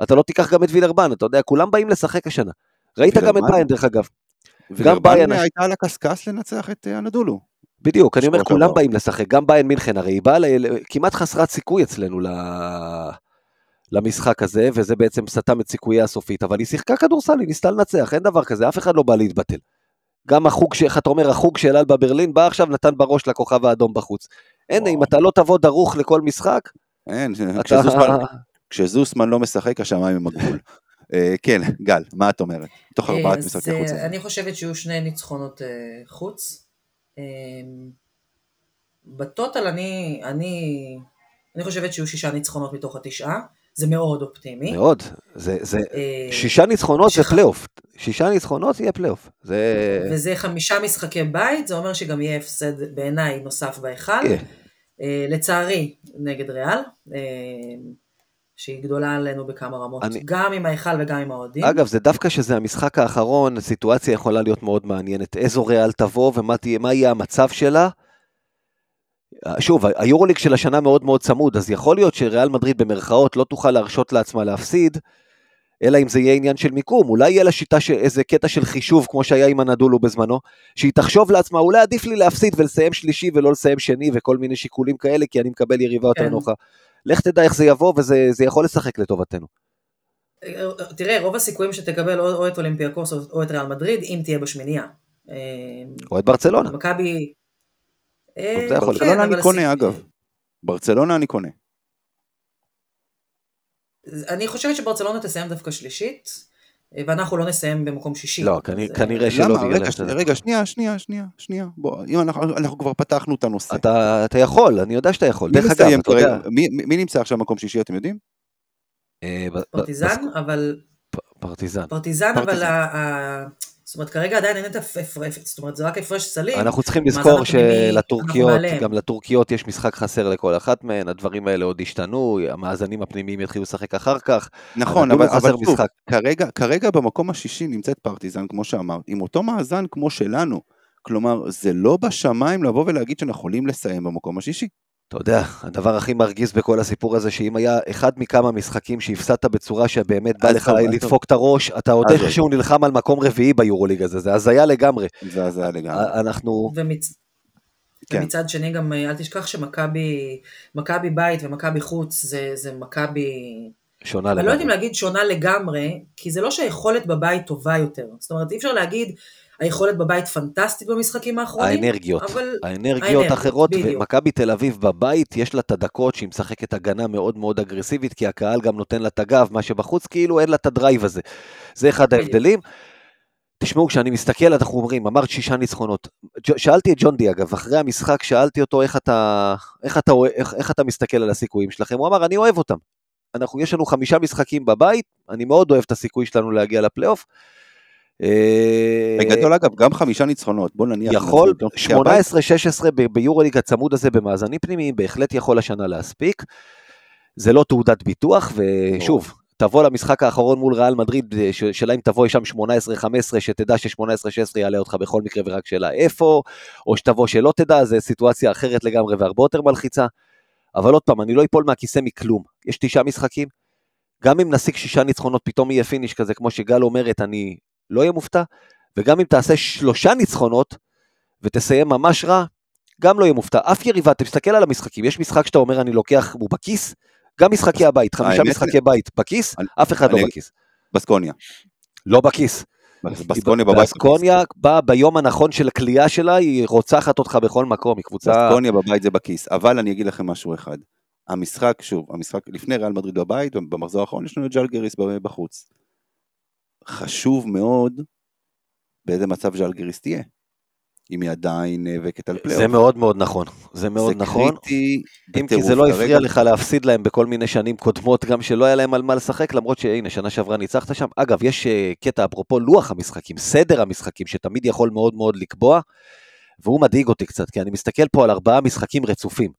אתה לא תיקח גם את וילרבן, אתה יודע, כולם באים לשחק השנה. ראית גם את ביין דרך אגב. גם ביין הייתה על הקשקש לנצח את אה, הנדולו. בדיוק, אני אומר, כולם באים לשחק, גם ביין מינכן, הרי היא באה כמעט חסרת סיכוי אצלנו למשחק הזה, וזה בעצם סתם את סיכויי הסופית, אבל היא שיחקה כדורסל, היא ניסתה לנצח, אין דבר כזה, אף אחד לא בא להתבטל. גם החוג, איך אתה אומר, החוג של אלבה ברלין בא עכשיו, נתן בראש לכוכב האדום בחוץ. אין, אם אתה לא תבוא דרוך לכל משחק, אין, כשזוסמן לא משחק, השמיים הם הגבול. אה, כן, גל, מה את אומרת? תוך ארבעת משחקי חוץ. אני חושבת שיהיו שני ניצחונות אה, חוץ. אה, בטוטל אני, אני, אני חושבת שיהיו שישה ניצחונות מתוך התשעה. זה מאוד אופטימי. מאוד, זה, זה שישה ניצחונות זה פלייאוף, שישה ניצחונות יהיה פלייאוף. זה... וזה חמישה משחקי בית, זה אומר שגם יהיה הפסד בעיניי נוסף בהיכל. כן. לצערי, נגד ריאל. שהיא גדולה עלינו בכמה רמות, אני... גם עם ההיכל וגם עם האוהדים. אגב, זה דווקא שזה המשחק האחרון, הסיטואציה יכולה להיות מאוד מעניינת. איזו ריאל תבוא ומה תהיה, יהיה המצב שלה. שוב, היורוליג של השנה מאוד מאוד צמוד, אז יכול להיות שריאל מדריד במרכאות לא תוכל להרשות לעצמה להפסיד, אלא אם זה יהיה עניין של מיקום, אולי יהיה לה שיטה, ש... איזה קטע של חישוב, כמו שהיה עם הנדולו בזמנו, שהיא תחשוב לעצמה, אולי עדיף לי להפסיד ולסיים שלישי ולא לסיים שני וכל מיני שיקולים כאלה, כי אני מקבל יריבה יותר כן. נוחה. לך תדע איך זה יבוא, וזה יכול לשחק לטובתנו. תראה, רוב הסיכויים שתקבל או, או את אולימפיאקוס או, או את ריאל מדריד, אם תהיה בשמינייה. או את ברצלונה. מכבי... אה. כן, ברצלונה אני קונה אגב. ברצלונה אני קונה. אני חושבת שברצלונה תסיים דווקא שלישית, אה, ואנחנו לא נסיים במקום שישי. לא, כנראה- אה, כנראה שלא למה? בגלל רגע. רגע, שנייה, שנייה, שנייה, שנייה. בוא, אם אנחנו אנחנו כבר פתחנו את הנושא. אתה, אתה יכול, אני יודע שאתה יכול. דרך אגב, אתה יודע... מי- נמצא עכשיו במקום שישי, אתם יודעים? אה, פרטיזן, אבל... פרטיזן. פרטיזן, אבל... זאת אומרת, כרגע עדיין אין את ההפרש, זאת אומרת, זה רק הפרש סלים. אנחנו צריכים לזכור שלטורקיות. גם לטורקיות יש משחק חסר לכל אחת מהן, הדברים האלה עוד ישתנו, המאזנים הפנימיים יתחילו לשחק אחר כך. נכון, אבל אבל שוב, משחק. כרגע- כרגע במקום השישי נמצאת פרטיזן, כמו שאמרת, עם אותו מאזן כמו שלנו. כלומר, זה לא בשמיים לבוא ולהגיד שאנחנו יכולים לסיים במקום השישי. אתה יודע, הדבר הכי מרגיז בכל הסיפור הזה, שאם היה אחד מכמה משחקים שהפסדת בצורה שבאמת בא לך. לדפוק את הראש, אתה עוד עזוב. איכשהו נלחם על מקום רביעי ביורוליג הזה, זה הזיה לגמרי. זה הזיה לגמרי. אנחנו, ומצ... כן. ומצד שני גם אה, אל תשכח שמכבי מכבי בית ומכבי חוץ זה, זה מכבי, שונה אני לא יודעת לגמרי. אם להגיד שונה לגמרי, כי זה לא שהיכולת בבית טובה יותר. זאת אומרת, אי אפשר להגיד היכולת בבית פנטסטית במשחקים האחרונים, האנרגיות, אבל האנרגיות האנרגיות, אחרות, בדיוק. ומכבי תל אביב בבית, יש לה את הדקות שהיא משחקת הגנה מאוד מאוד אגרסיבית, כי הקהל גם נותן לה את הגב, מה שבחוץ כאילו אין לה את הדרייב הזה. זה אחד בדיוק. ההבדלים. תשמעו, כשאני מסתכל, אנחנו אומרים, אמרת שישה ניצחונות. שאלתי את ג'ון די, אגב, אחרי המשחק, שאלתי אותו איך אתה, איך אתה, איך, איך אתה מסתכל על הסיכויים שלכם, הוא אמר, אני אוהב אותם. אנחנו, יש לנו חמישה משחקים בבית, אני מאוד אוהב את הסיכוי שלנו להגיע לפלייאוף. אה, בגדול אגב, גם חמישה ניצחונות, בוא נניח. יכול, נעשה את זה, כי הבית- 18-16 ב- ביורוליג הצמוד הזה במאזנים פנימיים, בהחלט יכול השנה להספיק. זה לא תעודת ביטוח, ושוב, תבוא למשחק האחרון מול ריאל מדריד, אה, שאלה אם תבוא שם 18-15, שתדע ש-18-16 יעלה אותך בכל מקרה, ורק שאלה איפה, או שתבוא שלא תדע, זו סיטואציה אחרת לגמרי והרבה יותר מלחיצה. אבל עוד פעם, אני לא אפול מהכיסא מכלום. יש תשעה משחקים, גם אם נשיג שישה ניצחונות, פתאום יהיה finish כזה, כמו שגל אומרת, אני לא אהיה מופתע, וגם אם תעשה שלושה ניצחונות, ותסיים ממש רע, גם לא יהיה מופתע. אף יריבה, תסתכל על המשחקים, יש משחק שאתה אומר אני לוקח, הוא בכיס, גם משחקי הבית, חמישה משחקי בית בכיס, אף אחד לא בכיס. בסקוניה. לא בכיס. בסקוניה בבית. בסקוניה באה ביום הנכון של הקליעה שלה, היא רוצחת אותך בכל מקום, היא קבוצה... בסקוניה בבית זה בכיס, אבל אני אגיד לכם משהו אחד. המשחק, שוב, המשחק לפני ריאל מדריד בבית, במחזור האחרון יש לנו את ז'לגיריס בחוץ. חשוב מאוד באיזה מצב ז'לגיריס תהיה. אם היא עדיין נאבקת על פלייאוף. זה מאוד מאוד נכון, זה מאוד זה נכון. קריטי אם כי. זה לא כרגע- הפריע לך להפסיד להם בכל מיני שנים קודמות, גם שלא היה להם על מה לשחק, למרות שהנה, שנה שעברה ניצחת שם. אגב, יש אה, קטע אפרופו לוח המשחקים, סדר המשחקים, שתמיד יכול מאוד מאוד לקבוע, והוא מדאיג אותי קצת, כי אני מסתכל פה על ארבעה משחקים רצופים.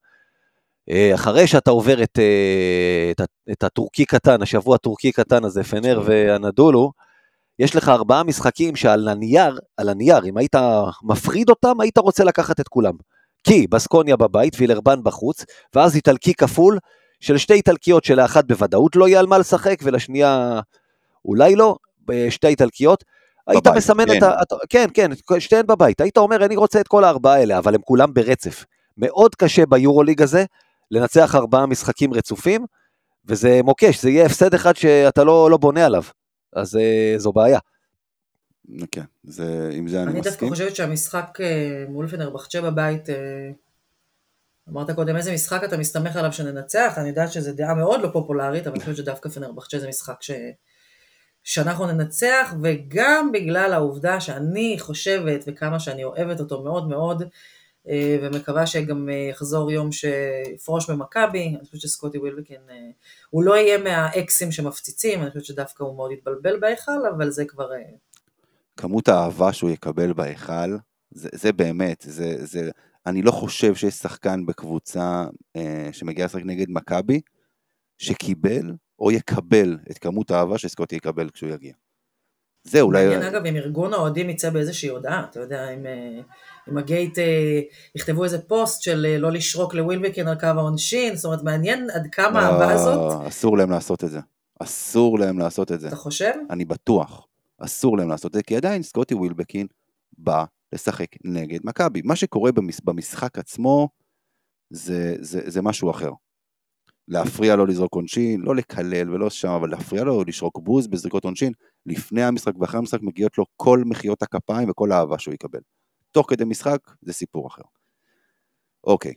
אה, אחרי שאתה עובר את, אה, את, את הטורקי קטן, השבוע הטורקי קטן הזה, פנר ואנדולו, יש לך ארבעה משחקים שעל הנייר, על הנייר, אם היית מפריד אותם, היית רוצה לקחת את כולם. כי בסקוניה בבית, וילרבן בחוץ, ואז איטלקי כפול של שתי איטלקיות שלאחת בוודאות לא יהיה על מה לשחק, ולשנייה אולי לא, שתי איטלקיות. היית בבית, מסמן כן. את ה... את- כן, כן, שתיהן בבית. היית אומר, אני רוצה את כל הארבעה האלה, אבל הם כולם ברצף. מאוד קשה ביורוליג הזה לנצח ארבעה משחקים רצופים, וזה מוקש, זה יהיה הפסד אחד שאתה לא, לא בונה עליו. אז אה, זו בעיה. כן, זה, עם זה אני, אני דווקא מסכים. חושבת שהמשחק אה, מול פנרבחצ'ה בבית, אה, אמרת קודם איזה משחק אתה מסתמך עליו שננצח, אני יודעת שזו דעה מאוד לא פופולרית, אבל אני חושבת שדווקא פנרבחצ'ה זה משחק ש... שאנחנו ננצח, וגם בגלל העובדה שאני חושבת וכמה שאני אוהבת אותו מאוד מאוד, ומקווה שגם אה, יחזור יום שיפרוש במכבי, אני חושבת שסקוטי ווילבקין, אה, הוא לא יהיה מהאקסים שמפציצים, אני חושבת שדווקא הוא מאוד יתבלבל בהיכל, אבל זה כבר... אה, כמות האהבה שהוא יקבל בהיכל, זה, זה באמת, זה, זה, אני לא חושב שיש שחקן בקבוצה אה, שמגיע לשחק נגד מכבי, שקיבל או יקבל את כמות האהבה שסקוטי יקבל כשהוא יגיע. זה אולי... מעניין אגב אם ארגון האוהדים יצא באיזושהי הודעה, אתה יודע, אם, אה, אם הגייט אה, יכתבו איזה פוסט של אה, לא לשרוק לווילבקין על קו העונשין, זאת אומרת מעניין עד כמה האהבה הזאת, לא, אסור להם לעשות את זה. אסור להם לעשות את זה. אתה חושב? אני בטוח. אסור להם לעשות את זה, כי עדיין סקוטי ווילבקין בא לשחק נגד מכבי. מה שקורה במש, במשחק עצמו זה, זה, זה משהו אחר. להפריע לו לזרוק עונשין, לא לקלל ולא שם, אבל להפריע לו לשרוק בוז בזריקות עונשין, לפני המשחק ואחרי המשחק מגיעות לו כל מחיאות הכפיים וכל האהבה שהוא יקבל. תוך כדי משחק זה סיפור אחר. אוקיי.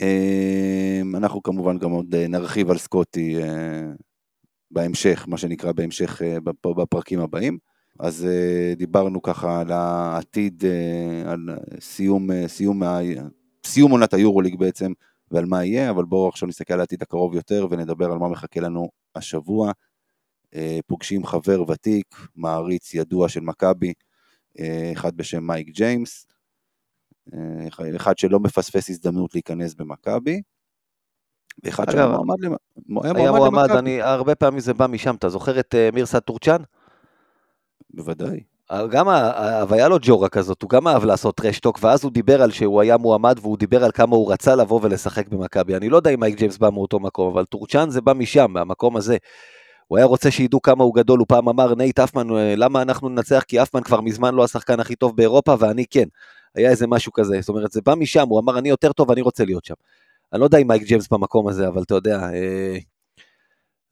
אמ, אנחנו כמובן גם עוד אה, נרחיב על סקוטי אה, בהמשך, מה שנקרא בהמשך אה, בפרקים הבאים. אז דיברנו ככה על העתיד, על סיום, סיום, סיום עונת היורוליג בעצם, ועל מה יהיה, אבל בואו עכשיו נסתכל על העתיד הקרוב יותר ונדבר על מה מחכה לנו השבוע. פוגשים חבר ותיק, מעריץ ידוע של מכבי, אחד בשם מייק ג'יימס, אה, אחד שלא מפספס הזדמנות להיכנס במכבי, ואחד שהיה מועמד למכבי. היה מועמד, אני, הרבה פעמים זה בא משם, אתה זוכר את מירסה טורצ'אן? בוודאי. אה, גם, והיה לו ג'ורה כזאת, הוא גם אהב לעשות trash talk, ואז הוא דיבר על שהוא היה מועמד, והוא דיבר על כמה הוא רצה לבוא ולשחק במכבי. אני לא יודע אם מייק ג'יימס בא מאותו מקום, אבל טורקג'אן זה בא משם, מהמקום הזה. הוא היה רוצה שידעו כמה הוא גדול, הוא פעם אמר, נייט הופמן, למה אנחנו ננצח? כי הופמן כבר מזמן לא השחקן הכי טוב באירופה, ואני כן. היה איזה משהו כזה, זאת אומרת, זה בא משם, הוא אמר, אני יותר טוב, אני רוצה להיות שם. אני לא יודע אם מייק ג'יימס במקום הזה, אבל אתה יודע, אה,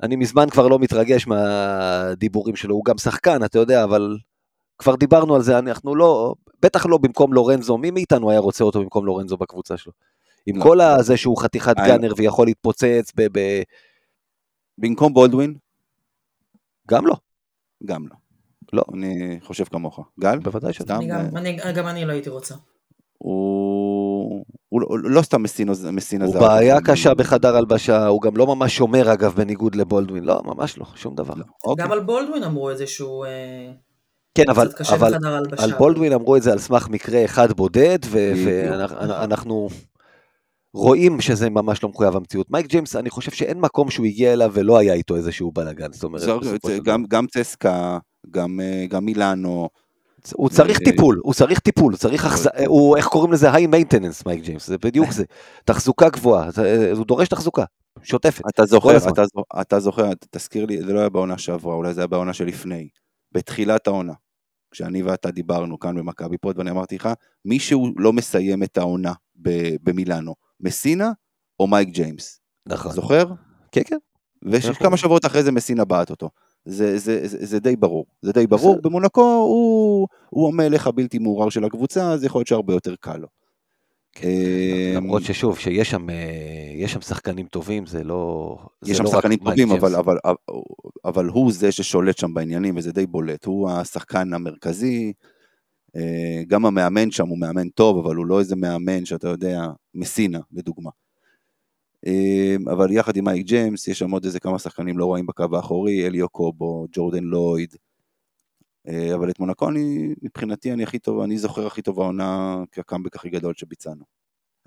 אני מזמן כבר לא מתרגש מהדיבורים שלו, הוא גם שחקן, אתה יודע, אבל כבר דיברנו על זה, אנחנו לא, בטח לא במקום לורנזו, מי מאיתנו היה רוצה אותו במקום לורנזו בקבוצה שלו? עם לא. כל הזה שהוא חתיכת I... גאנר ויכול להתפוצץ ב... ב... במקום בולדווין? גם לא. גם לא. לא, אני חושב כמוך. גל? בוודאי שאתה. גם אני לא הייתי רוצה. הוא, הוא, הוא לא סתם מסין הזר. הוא בעיה קשה בחדר הלבשה, הוא גם לא ממש שומר אגב בניגוד לבולדווין, לא, ממש לא, שום דבר. לא. אוקיי. גם על בולדווין אמרו איזשהו... אה, כן, אבל, אבל על בולדווין אמרו את זה על סמך מקרה אחד בודד, ואנחנו רואים שזה ממש לא מחויב המציאות. מייק ג'יימס, אני חושב שאין מקום שהוא הגיע אליו ולא היה איתו איזשהו בלאגן, זאת אומרת... גם, גם צסקה, גם, אה, גם מילאנו. הוא צריך טיפול, הוא צריך טיפול, צריך החז... הוא, איך קוראים לזה? high maintenance, מייק ג'יימס, זה בדיוק זה. <laughs> תחזוקה גבוהה, אה, הוא דורש תחזוקה, שוטפת. אתה זוכר, אתה, אתה זוכר, תזכיר לי, זה לא היה בעונה שעברה, אולי זה היה בעונה שלפני, בתחילת העונה, כשאני ואתה דיברנו כאן במכבי פוד, ואני אמרתי לך, מישהו לא מסיים את העונה במילאנו, מסינה או מייק ג'יימס. נכון. זוכר? כן, כן. וכמה שבועות אחרי זה מסינה בעט אותו. זה, זה, זה, זה די ברור, זה די ברור, במונקו הוא, הוא המלך הבלתי מעורר של הקבוצה, אז יכול להיות שהרבה יותר קל לו. כן, למרות ששוב, שיש שם, אה, שם שחקנים טובים, זה לא... יש שם לא שחקנים טובים, אבל, אבל, אבל, אבל הוא זה ששולט שם בעניינים, וזה די בולט. הוא השחקן המרכזי, אה, גם המאמן שם הוא מאמן טוב, אבל הוא לא איזה מאמן שאתה יודע, מסינה, לדוגמה. אמ, אבל יחד עם מייק ג'יימס, יש שם עוד איזה כמה שחקנים לא רואים בקו האחורי, אליו קובו, ג'ורדן לויד. אה, אבל את מונקו אני, מבחינתי אני הכי טוב, אני זוכר הכי טוב העונה כקאמבק הכי גדול שביצענו.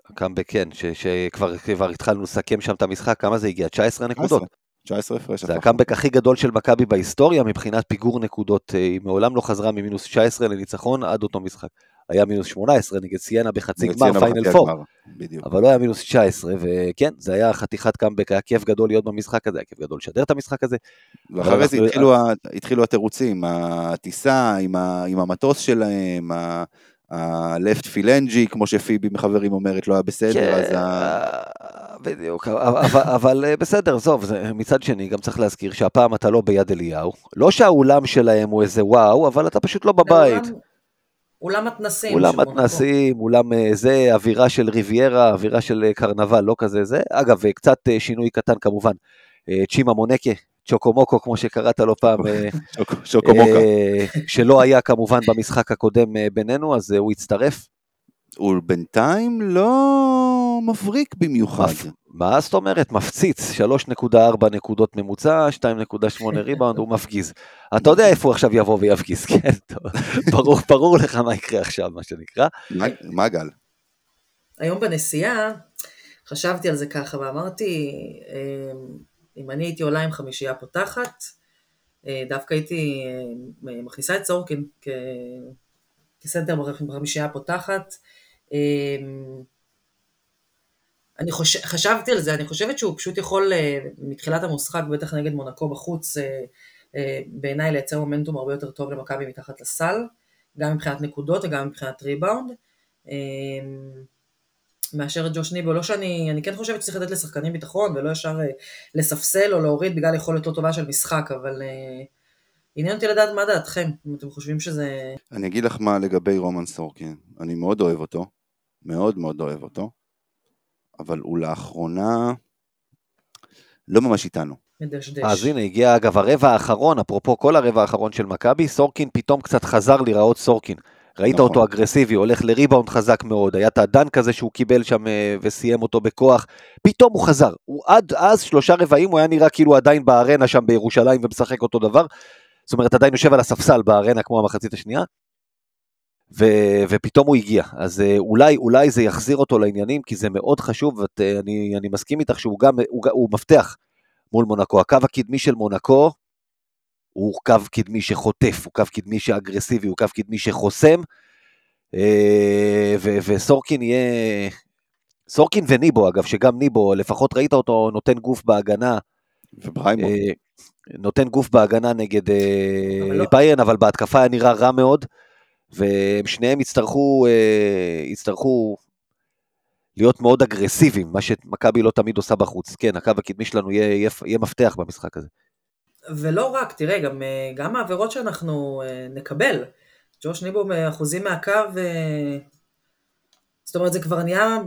הקאמבק כן, שכבר התחלנו לסכם שם את המשחק, כמה זה הגיע? 19 נקודות. 19 הפרש. זה הקאמבק הכי גדול של מכבי בהיסטוריה מבחינת פיגור נקודות, אה, היא מעולם לא חזרה ממינוס 19 לניצחון עד אותו משחק. היה מינוס 18 נגד סיינה בחצי גמר, פיינל 4, אבל לא היה מינוס 19, וכן, זה היה חתיכת קאמבק, היה כיף גדול להיות במשחק הזה, היה כיף גדול לשדר את המשחק הזה. ואחרי זה התחילו, התחילו התירוצים, הטיסה עם, ה, עם המטוס שלהם, ה-left phalange, כמו שפיבי מחברים אומרת, לא היה בסדר, כן, אז ה... בדיוק, אבל, אבל אה, בסדר, עזוב, מצד שני, גם צריך להזכיר שהפעם אתה לא ביד אליהו, לא שהאולם שלהם הוא איזה וואו, אבל אתה פשוט לא בבית. אולם מתנסים. אולם מתנסים, אולם אה, זה, אווירה של ריביירה, אווירה של אה, קרנבל, לא כזה זה. אגב, אה, קצת שינוי קטן כמובן, צ'ימה מונקה, צ'וקומוקו, כמו שקראת לו פעם, צ'וקומוקה, שלא היה כמובן במשחק הקודם בינינו, אז הוא הצטרף. הוא בינתיים לא מבריק במיוחד. מפ... מה זאת אומרת? מפציץ, 3.4 נקודות ממוצע, 2.8 ריבאונד, הוא מפגיז. אתה יודע איפה הוא עכשיו יבוא ויפגיז, <laughs> כן? ברור, ברור לך מה יקרה עכשיו, מה שנקרא. מה גל? היום בנסיעה, חשבתי על זה ככה ואמרתי, אמ, אם אני הייתי עולה עם חמישייה פותחת, אה, דווקא הייתי אה, מכניסה את סורקין כסנטר בחמישייה הפותחת. אמ, אני חושב, חשבתי על זה, אני חושבת שהוא פשוט יכול אה, מתחילת המשחק, בטח נגד מונקו בחוץ, אה, אה, בעיניי לייצר מומנטום הרבה יותר טוב למכבי מתחת לסל, גם מבחינת נקודות וגם מבחינת ריבאונד. מאשר את ג'וש ניבו, לא שאני, אני כן חושבת שצריך לתת לשחקנים ביטחון ולא ישר לספסל או להוריד בגלל יכולת לא טובה של משחק, אבל עניין אותי לדעת מה דעתכם, אם אתם חושבים שזה... אני אגיד לך מה לגבי רומן סורקין, אני מאוד אוהב אותו, מאוד מאוד אוהב אותו, אבל הוא לאחרונה לא ממש איתנו. מדשדש. אז הנה, הגיע אגב הרבע האחרון, אפרופו כל הרבע האחרון של מכבי, סורקין פתאום קצת חזר להיראות סורקין. ראית נכון. אותו אגרסיבי, הולך לריבאונד חזק מאוד, היה את הדן כזה שהוא קיבל שם אה, וסיים אותו בכוח, פתאום הוא חזר. הוא עד אז, שלושה רבעים, הוא היה נראה כאילו עדיין בארנה שם בירושלים ומשחק אותו דבר. זאת אומרת, עדיין יושב על הספסל בארנה כמו המחצית השנייה. ו- ופתאום הוא הגיע, אז אה, אולי, אולי זה יחזיר אותו לעניינים, כי זה מאוד חשוב, ואת, אה, אני, אני מסכים איתך שהוא גם, הוא, הוא מפתח מול מונקו. הקו הקדמי של מונקו הוא קו קדמי שחוטף, הוא קו קדמי שאגרסיבי, הוא קו קדמי שחוסם, אה, ו- וסורקין יהיה... סורקין וניבו אגב, שגם ניבו, לפחות ראית אותו נותן גוף בהגנה, ובריימו, נותן גוף בהגנה נגד לא- ביירן, אבל בהתקפה היה נראה רע מאוד, והם שניהם יצטרכו, אה, יצטרכו להיות מאוד אגרסיביים, מה שמכבי לא תמיד עושה בחוץ. כן, הקו הקדמי שלנו יהיה, יהיה, יהיה מפתח במשחק הזה. ולא רק, תראה, גם, אה, גם העבירות שאנחנו אה, נקבל. ג'וש ניבו באחוזים מהקו, זאת אומרת, זה כבר נהיה,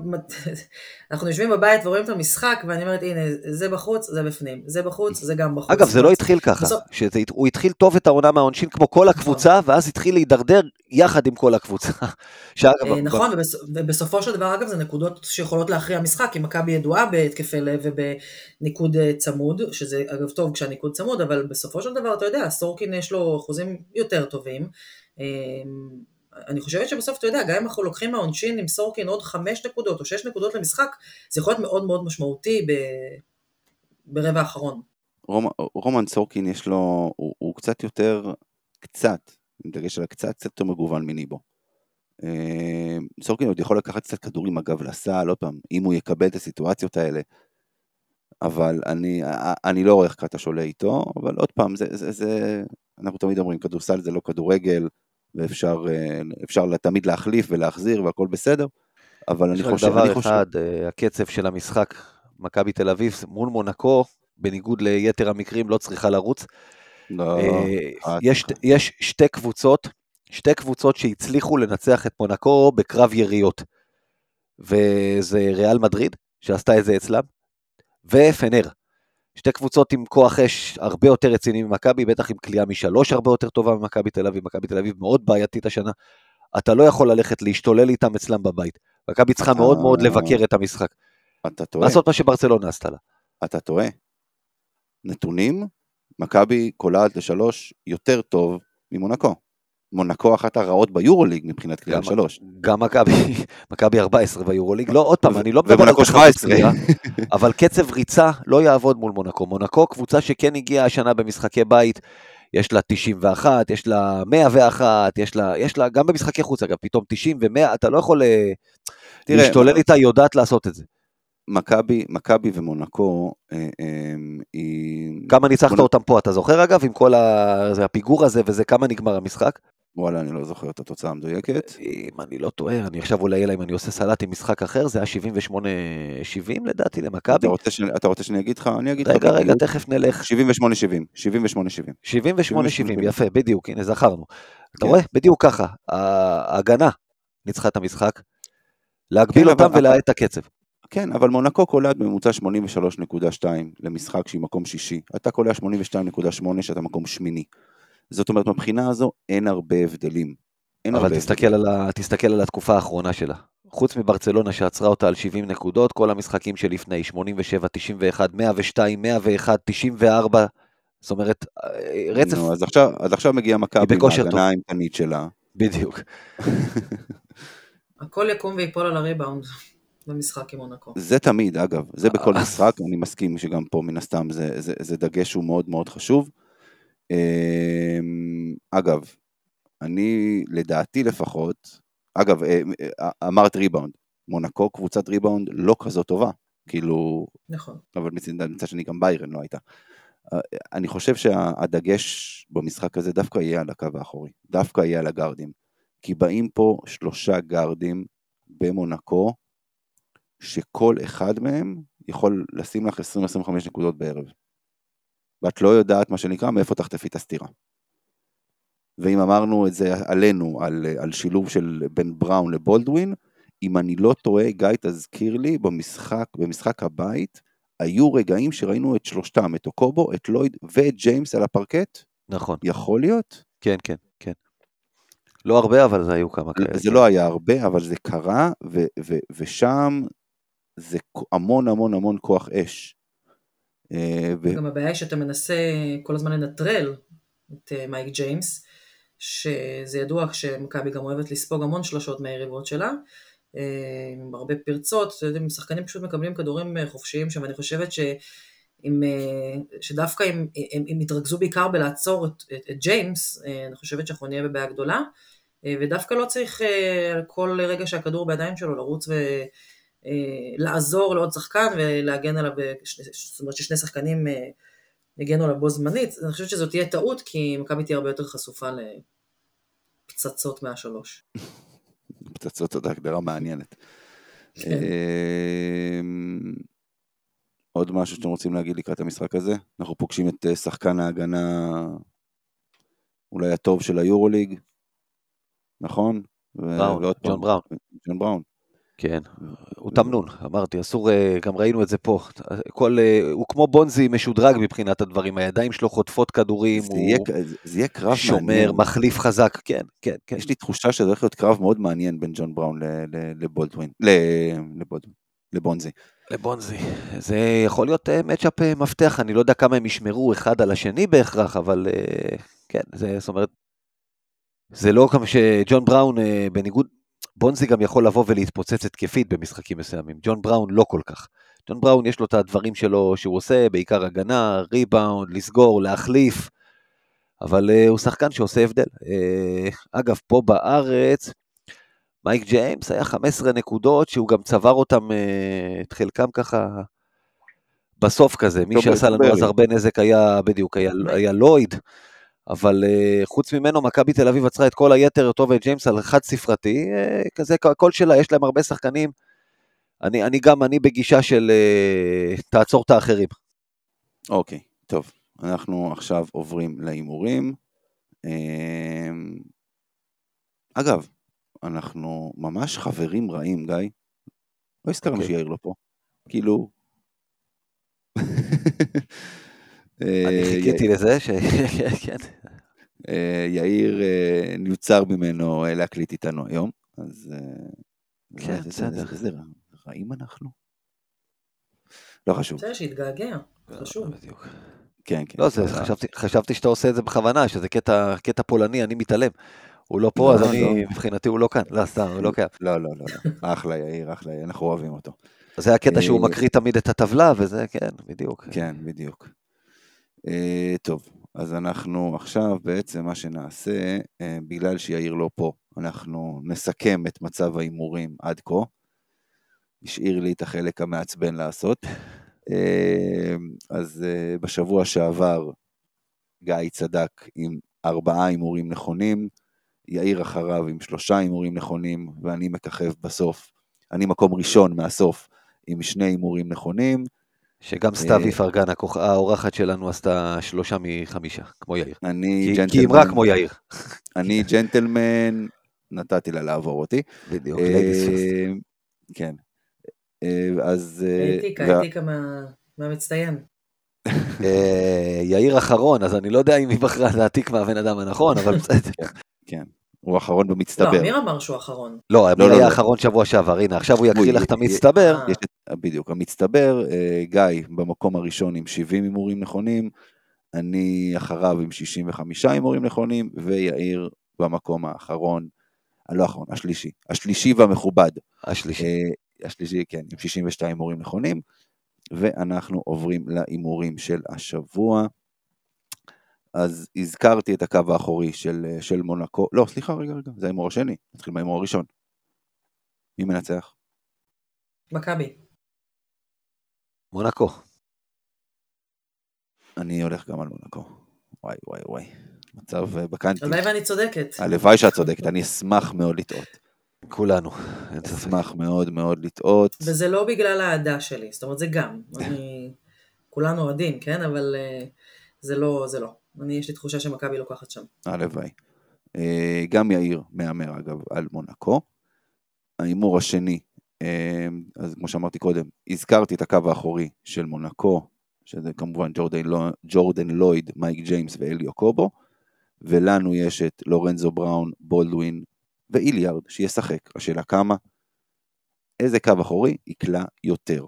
<laughs> אנחנו יושבים בבית ורואים את המשחק, ואני אומרת, הנה, זה בחוץ, זה בפנים, זה בחוץ, זה גם בחוץ. אגב, זה לא התחיל ככה, בסוף- שזה, הוא התחיל טוב את העונה מהעונשין כמו כל הקבוצה, ואז התחיל להידרדר יחד עם כל הקבוצה. <laughs> שאגב, אה, נכון, ובס, ובסופו של דבר, אגב, זה נקודות שיכולות להכריע משחק, כי מכבי ידועה בהתקפי לב ובניקוד אה, צמוד, שזה אגב טוב כשהניקוד צמוד, אבל בסופו של דבר, אתה יודע, סורקין יש לו אחוזים יותר טובים. אה, אני חושבת שבסוף, אתה יודע, גם אם אנחנו לוקחים מהעונשין עם סורקין עוד חמש נקודות או שש נקודות למשחק, זה יכול להיות מאוד מאוד משמעותי ב... ברבע האחרון. רומ, רומן סורקין יש לו, הוא, הוא קצת יותר, קצת, עם דגש על הקצת, קצת יותר מגוון מניבו. אה, סורקין עוד יכול לקחת קצת כדורים אגב לסל, עוד פעם, אם הוא יקבל את הסיטואציות האלה. אבל אני, אני לא רואה איך קטש עולה איתו, אבל עוד פעם, זה, זה, זה, אנחנו תמיד אומרים, כדורסל זה לא כדורגל, ואפשר אה, אפשר תמיד להחליף ולהחזיר והכל בסדר, אבל אני יש רק חושב, דבר חושב, אחד, אה, הקצב של המשחק, מכבי תל אביב מול מונקו, בניגוד ליתר המקרים, לא צריכה לרוץ. לא, אה, יש, יש שתי קבוצות, שתי קבוצות שהצליחו לנצח את מונקו בקרב יריות. וזה ריאל מדריד, שעשתה את זה אצלם, ופנר. שתי קבוצות עם כוח אש הרבה יותר רציני ממכבי, בטח עם כליאה משלוש הרבה יותר טובה ממכבי תל אביב. מכבי תל אביב מאוד בעייתית השנה. אתה לא יכול ללכת להשתולל איתם אצלם בבית. מכבי צריכה אתה- מאוד מאוד לבקר את המשחק. אתה טועה. לעשות מה שברצלונה עשתה לה. אתה טועה. נתונים, מכבי קולעת לשלוש יותר טוב ממונקו. מונקו אחת הרעות ביורוליג מבחינת קליעה לשלוש. גם מכבי, <laughs> מכבי 14 ביורוליג, לא, עוד פעם, אני לא מדבר על תחרות 17. קליעה, <laughs> אבל קצב ריצה לא יעבוד מול מונקו. מונקו קבוצה שכן הגיעה השנה במשחקי בית, יש לה 91, יש לה 101, יש לה, יש לה גם במשחקי חוץ אגב, פתאום 90 ו-100, אתה לא יכול אה, תראה, להשתולל איתה, היא יודעת לעשות את זה. מכבי, מכבי ומונקו, אה, אה, היא... כמה ניצחת מונ- אותם פה, אתה זוכר אגב, עם כל ה- הפיגור הזה וזה, כמה נגמר המשחק? וואלה, אני לא זוכר את התוצאה המדויקת. אם אני לא טועה, אני עכשיו אולי, אלא אם אני עושה סלט עם משחק אחר, זה היה 78-70 לדעתי למכבי. אתה רוצה, שאני אגיד לך? אני אגיד לך. רגע, רגע. תכף נלך. 78-70. 78-70. 78-70, יפה, בדיוק, הנה זכרנו. אתה כן. רואה? בדיוק ככה. ההגנה ניצחה את המשחק. להגביל כן, אותם ולהאט את הקצב. כן, אבל מונקו קולעת בממוצע 83.2 למשחק שהיא מקום שישי. אתה קולע 82.8 שאתה מקום שמיני. זאת אומרת, מבחינה הזו אין הרבה הבדלים. אין הרבה אבל תסתכל על, ה, תסתכל על התקופה האחרונה שלה. חוץ מברצלונה שעצרה אותה על 70 נקודות, כל המשחקים שלפני, 87, 91, 102, 101, 94, זאת אומרת, אה, רצף, נו, אז עכשיו, אז עכשיו מגיע מכבי עם בכושר טוב. ההגנה האימתנית שלה. בדיוק. <laughs> הכל יקום ויפול על הריבאונד במשחק עם מונקו. זה תמיד, אגב, זה בכל אה. משחק, אני מסכים שגם פה מן הסתם זה, זה, זה דגש שהוא מאוד מאוד חשוב. אמ, אגב, אני, לדעתי לפחות, אגב, אה, אה, אמרת ריבאונד, מונקו קבוצת ריבאונד לא כזאת טובה, כאילו, נכון. אבל מצד שני גם ביירן לא הייתה. אה, אני חושב שהדגש במשחק הזה דווקא יהיה על הקו האחורי, דווקא יהיה על הגארדים. כי באים פה שלושה גארדים במונקו, שכל אחד מהם יכול לשים לך 20-25 נקודות בערב. ואת לא יודעת, מה שנקרא, מאיפה תחטפי את הסתירה. ואם אמרנו את זה עלינו, על, על שילוב של בין בראון לבולדווין, אם אני לא טועה, גיא, תזכיר לי, במשחק, במשחק הבית, היו רגעים שראינו את שלושתם, את אוקובו, את לויד ואת ג'יימס על הפרקט? נכון. יכול להיות? כן, כן, כן. לא הרבה, אבל זה היו כמה כאלה. זה לא היה הרבה, אבל זה קרה, ו- ו- ושם זה המון המון המון כוח אש. אה. גם הבעיה היא שאתה מנסה כל הזמן לנטרל את אה, מייק ג'יימס, שזה ידוע שמכבי גם אוהבת לספוג המון שלושות מהיריבות שלה, אה, עם הרבה פרצות, שחקנים פשוט מקבלים כדורים חופשיים שם, ואני חושבת ש... עם, שדווקא אם, אם, אם יתרכזו בעיקר בלעצור את, את, את ג'יימס, אני חושבת שאנחנו נהיה בבעיה גדולה, ודווקא לא צריך כל רגע שהכדור בידיים שלו לרוץ ו... אה, לעזור לעוד שחקן ולהגן עליו, זאת אומרת ששני שחקנים אה, יגנו עליו בו זמנית, אני חושבת שזאת תהיה טעות, כי מכבי תהיה הרבה יותר חשופה לפצצות מהשלוש. פצצות זאת הגדרה מעניינת. כן. אמ, עוד משהו שאתם רוצים להגיד לקראת המשחק הזה? אנחנו פוגשים את אה, שחקן ההגנה אולי הטוב של היורוליג, נכון? בראון, ג'ון בראון. ג'ון בראון. כן, הוא תמנון, אמרתי, אסור, אה, גם ראינו את זה פה. כל, אה, הוא כמו בונזי משודרג מבחינת הדברים, הידיים שלו חוטפות כדורים, זה הוא יהיה, זה יהיה קרב שומר, מעניין. מחליף חזק, כן, כן, כן. יש לי תחושה שזה הולך להיות קרב מאוד מעניין בין ג'ון בראון לבולדווין, לבולדווין, לבונזי. לבונזי. זה יכול להיות מצ'אפ אה, מפתח, אני לא יודע כמה הם ישמרו אחד על השני בהכרח, אבל כן, זה, זאת אומרת, זה לא כמו שג'ון בראון, בניגוד, בונזי גם יכול לבוא ולהתפוצץ התקפית במשחקים מסוימים, ג'ון בראון לא כל כך. ג'ון בראון יש לו את הדברים שלו שהוא עושה, בעיקר הגנה, ריבאונד, לסגור, להחליף, אבל uh, הוא שחקן שעושה הבדל. Uh, אגב, פה בארץ, מייק ג'יימס היה 15 נקודות, שהוא גם צבר אותם, uh, את חלקם ככה בסוף כזה, מי שעשה לנו אז הרבה נזק היה, בדיוק, היה, היה לויד. אבל uh, חוץ ממנו, מכבי תל אביב עצרה את כל היתר, אותו ואת ג'יימס על חד ספרתי, uh, כזה הכל שלה, יש להם הרבה שחקנים. אני, אני גם, אני בגישה של uh, תעצור את האחרים. אוקיי, okay, טוב. אנחנו עכשיו עוברים להימורים. Uh, אגב, אנחנו ממש חברים רעים, גיא. לא הזכרנו okay. אוקיי. שיאיר לא פה. כאילו... אני אה, חיכיתי לזה, ש... <laughs> כן. אה, יאיר, אה, נבצר ממנו להקליט איתנו היום, אז... כן, בסדר. איזה רעים אנחנו? לא חשוב. בסדר, שיתגעגע, חשוב. בדיוק. כן, כן. לא, חשבתי, חשבתי שאתה עושה את זה בכוונה, שזה קטע, קטע פולני, אני מתעלם. הוא לא פה, לא, אז לא, אני, לא. מבחינתי הוא לא כאן. לא, סתם, הוא לא קיים. לא, לא, לא. <laughs> אחלה יאיר, אחלה אנחנו אוהבים אותו. זה הקטע שהוא מקריא תמיד את הטבלה, וזה, כן, בדיוק. כן, בדיוק. Uh, טוב, אז אנחנו עכשיו בעצם מה שנעשה, uh, בגלל שיאיר לא פה, אנחנו נסכם את מצב ההימורים עד כה. השאיר לי את החלק המעצבן לעשות. Uh, אז בשבוע שעבר גיא צדק עם ארבעה הימורים נכונים, יאיר אחריו עם שלושה הימורים נכונים, ואני מככב בסוף. אני מקום ראשון מהסוף עם שני הימורים נכונים. שגם סתיו אה, איפרגן, האורחת שלנו, עשתה שלושה מחמישה, כמו יאיר. אני ג'נטלמן. כי אמרה כמו יאיר. אני <laughs> ג'נטלמן, נתתי לה לעבור אותי. בדיוק, ladies first. אה, כן. אה, אז... הייתיקה, הייתיקה מהמצטיין. יאיר אחרון, אז אני לא יודע אם היא בחרה להעתיק מהבן אדם הנכון, אבל בסדר. כן. הוא אחרון במצטבר. לא, אמיר אמר שהוא אחרון. לא, אמיר לא, היה לא, לא. אחרון שבוע שעבר, הנה, עכשיו הוא יקריא לך את המצטבר. בדיוק, המצטבר, אה, גיא במקום הראשון עם 70 הימורים נכונים, אני אחריו עם 65 הימורים נכונים, ויאיר במקום האחרון, לא האחרון, השלישי, השלישי והמכובד. השלישי. אה, השלישי, כן, עם 62 הימורים נכונים, ואנחנו עוברים להימורים של השבוע. אז הזכרתי את הקו האחורי של, של מונקו, לא, סליחה, רגע, רגע, זה ההימור השני, נתחיל מההימור הראשון. מי מנצח? מכבי. מונקו. אני הולך גם על מונקו. וואי, וואי, וואי. מצב אה, בקנטי. הלוואי ואני צודקת. הלוואי שאת צודקת, אני אשמח מאוד לטעות. כולנו. אשמח מאוד מאוד לטעות. וזה לא בגלל האהדה שלי, זאת אומרת זה גם. אני... כולנו אוהדים, כן? אבל uh, זה לא, זה לא. אני, יש לי תחושה שמכבי לוקחת שם. הלוואי. אה, גם יאיר מהמר אגב על מונקו. ההימור השני, אה, אז כמו שאמרתי קודם, הזכרתי את הקו האחורי של מונקו, שזה כמובן ג'ורדן, ג'ורדן לויד, מייק ג'יימס ואליו קובו, ולנו יש את לורנזו בראון, בולדווין ואיליארד שישחק. השאלה כמה? איזה קו אחורי יקלע יותר?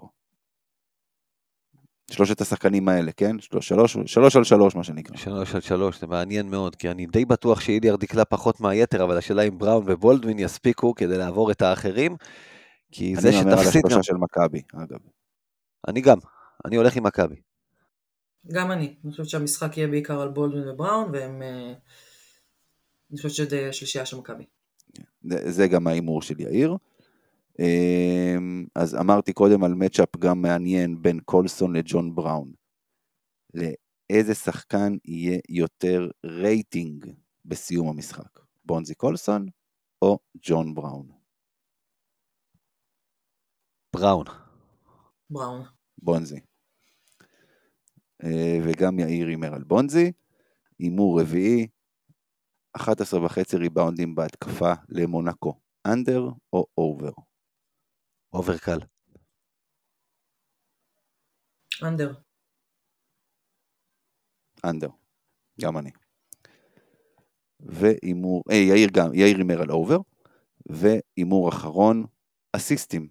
שלושת השחקנים האלה, כן? שלוש, שלוש על שלוש, מה שנקרא. שלוש על שלוש, זה מעניין מאוד, כי אני די בטוח שאיליארד יקלע פחות מהיתר, אבל השאלה אם בראון ובולדווין יספיקו כדי לעבור את האחרים, כי זה שתפסיד גם... אני אומר על השלושה של מכבי, אגב. אני גם, אני הולך עם מכבי. גם אני. אני חושבת שהמשחק יהיה בעיקר על בולדווין ובראון, והם... אה, אני חושבת שזה השלישייה של מכבי. זה גם ההימור של יאיר. אמ, אז אמרתי קודם על מצ'אפ גם מעניין בין קולסון לג'ון בראון. לאיזה שחקן יהיה יותר רייטינג בסיום המשחק? בונזי קולסון או ג'ון בראון? בראון. בראון. בונזי. אה, וגם יאיר הימר על בונזי. הימור רביעי, 11 וחצי ריבאונדים בהתקפה למונקו. under או over? over קל. under. under. גם אני. והימור, אה, יאיר גם, יאיר הימר על over. והימור אחרון, אסיסטים.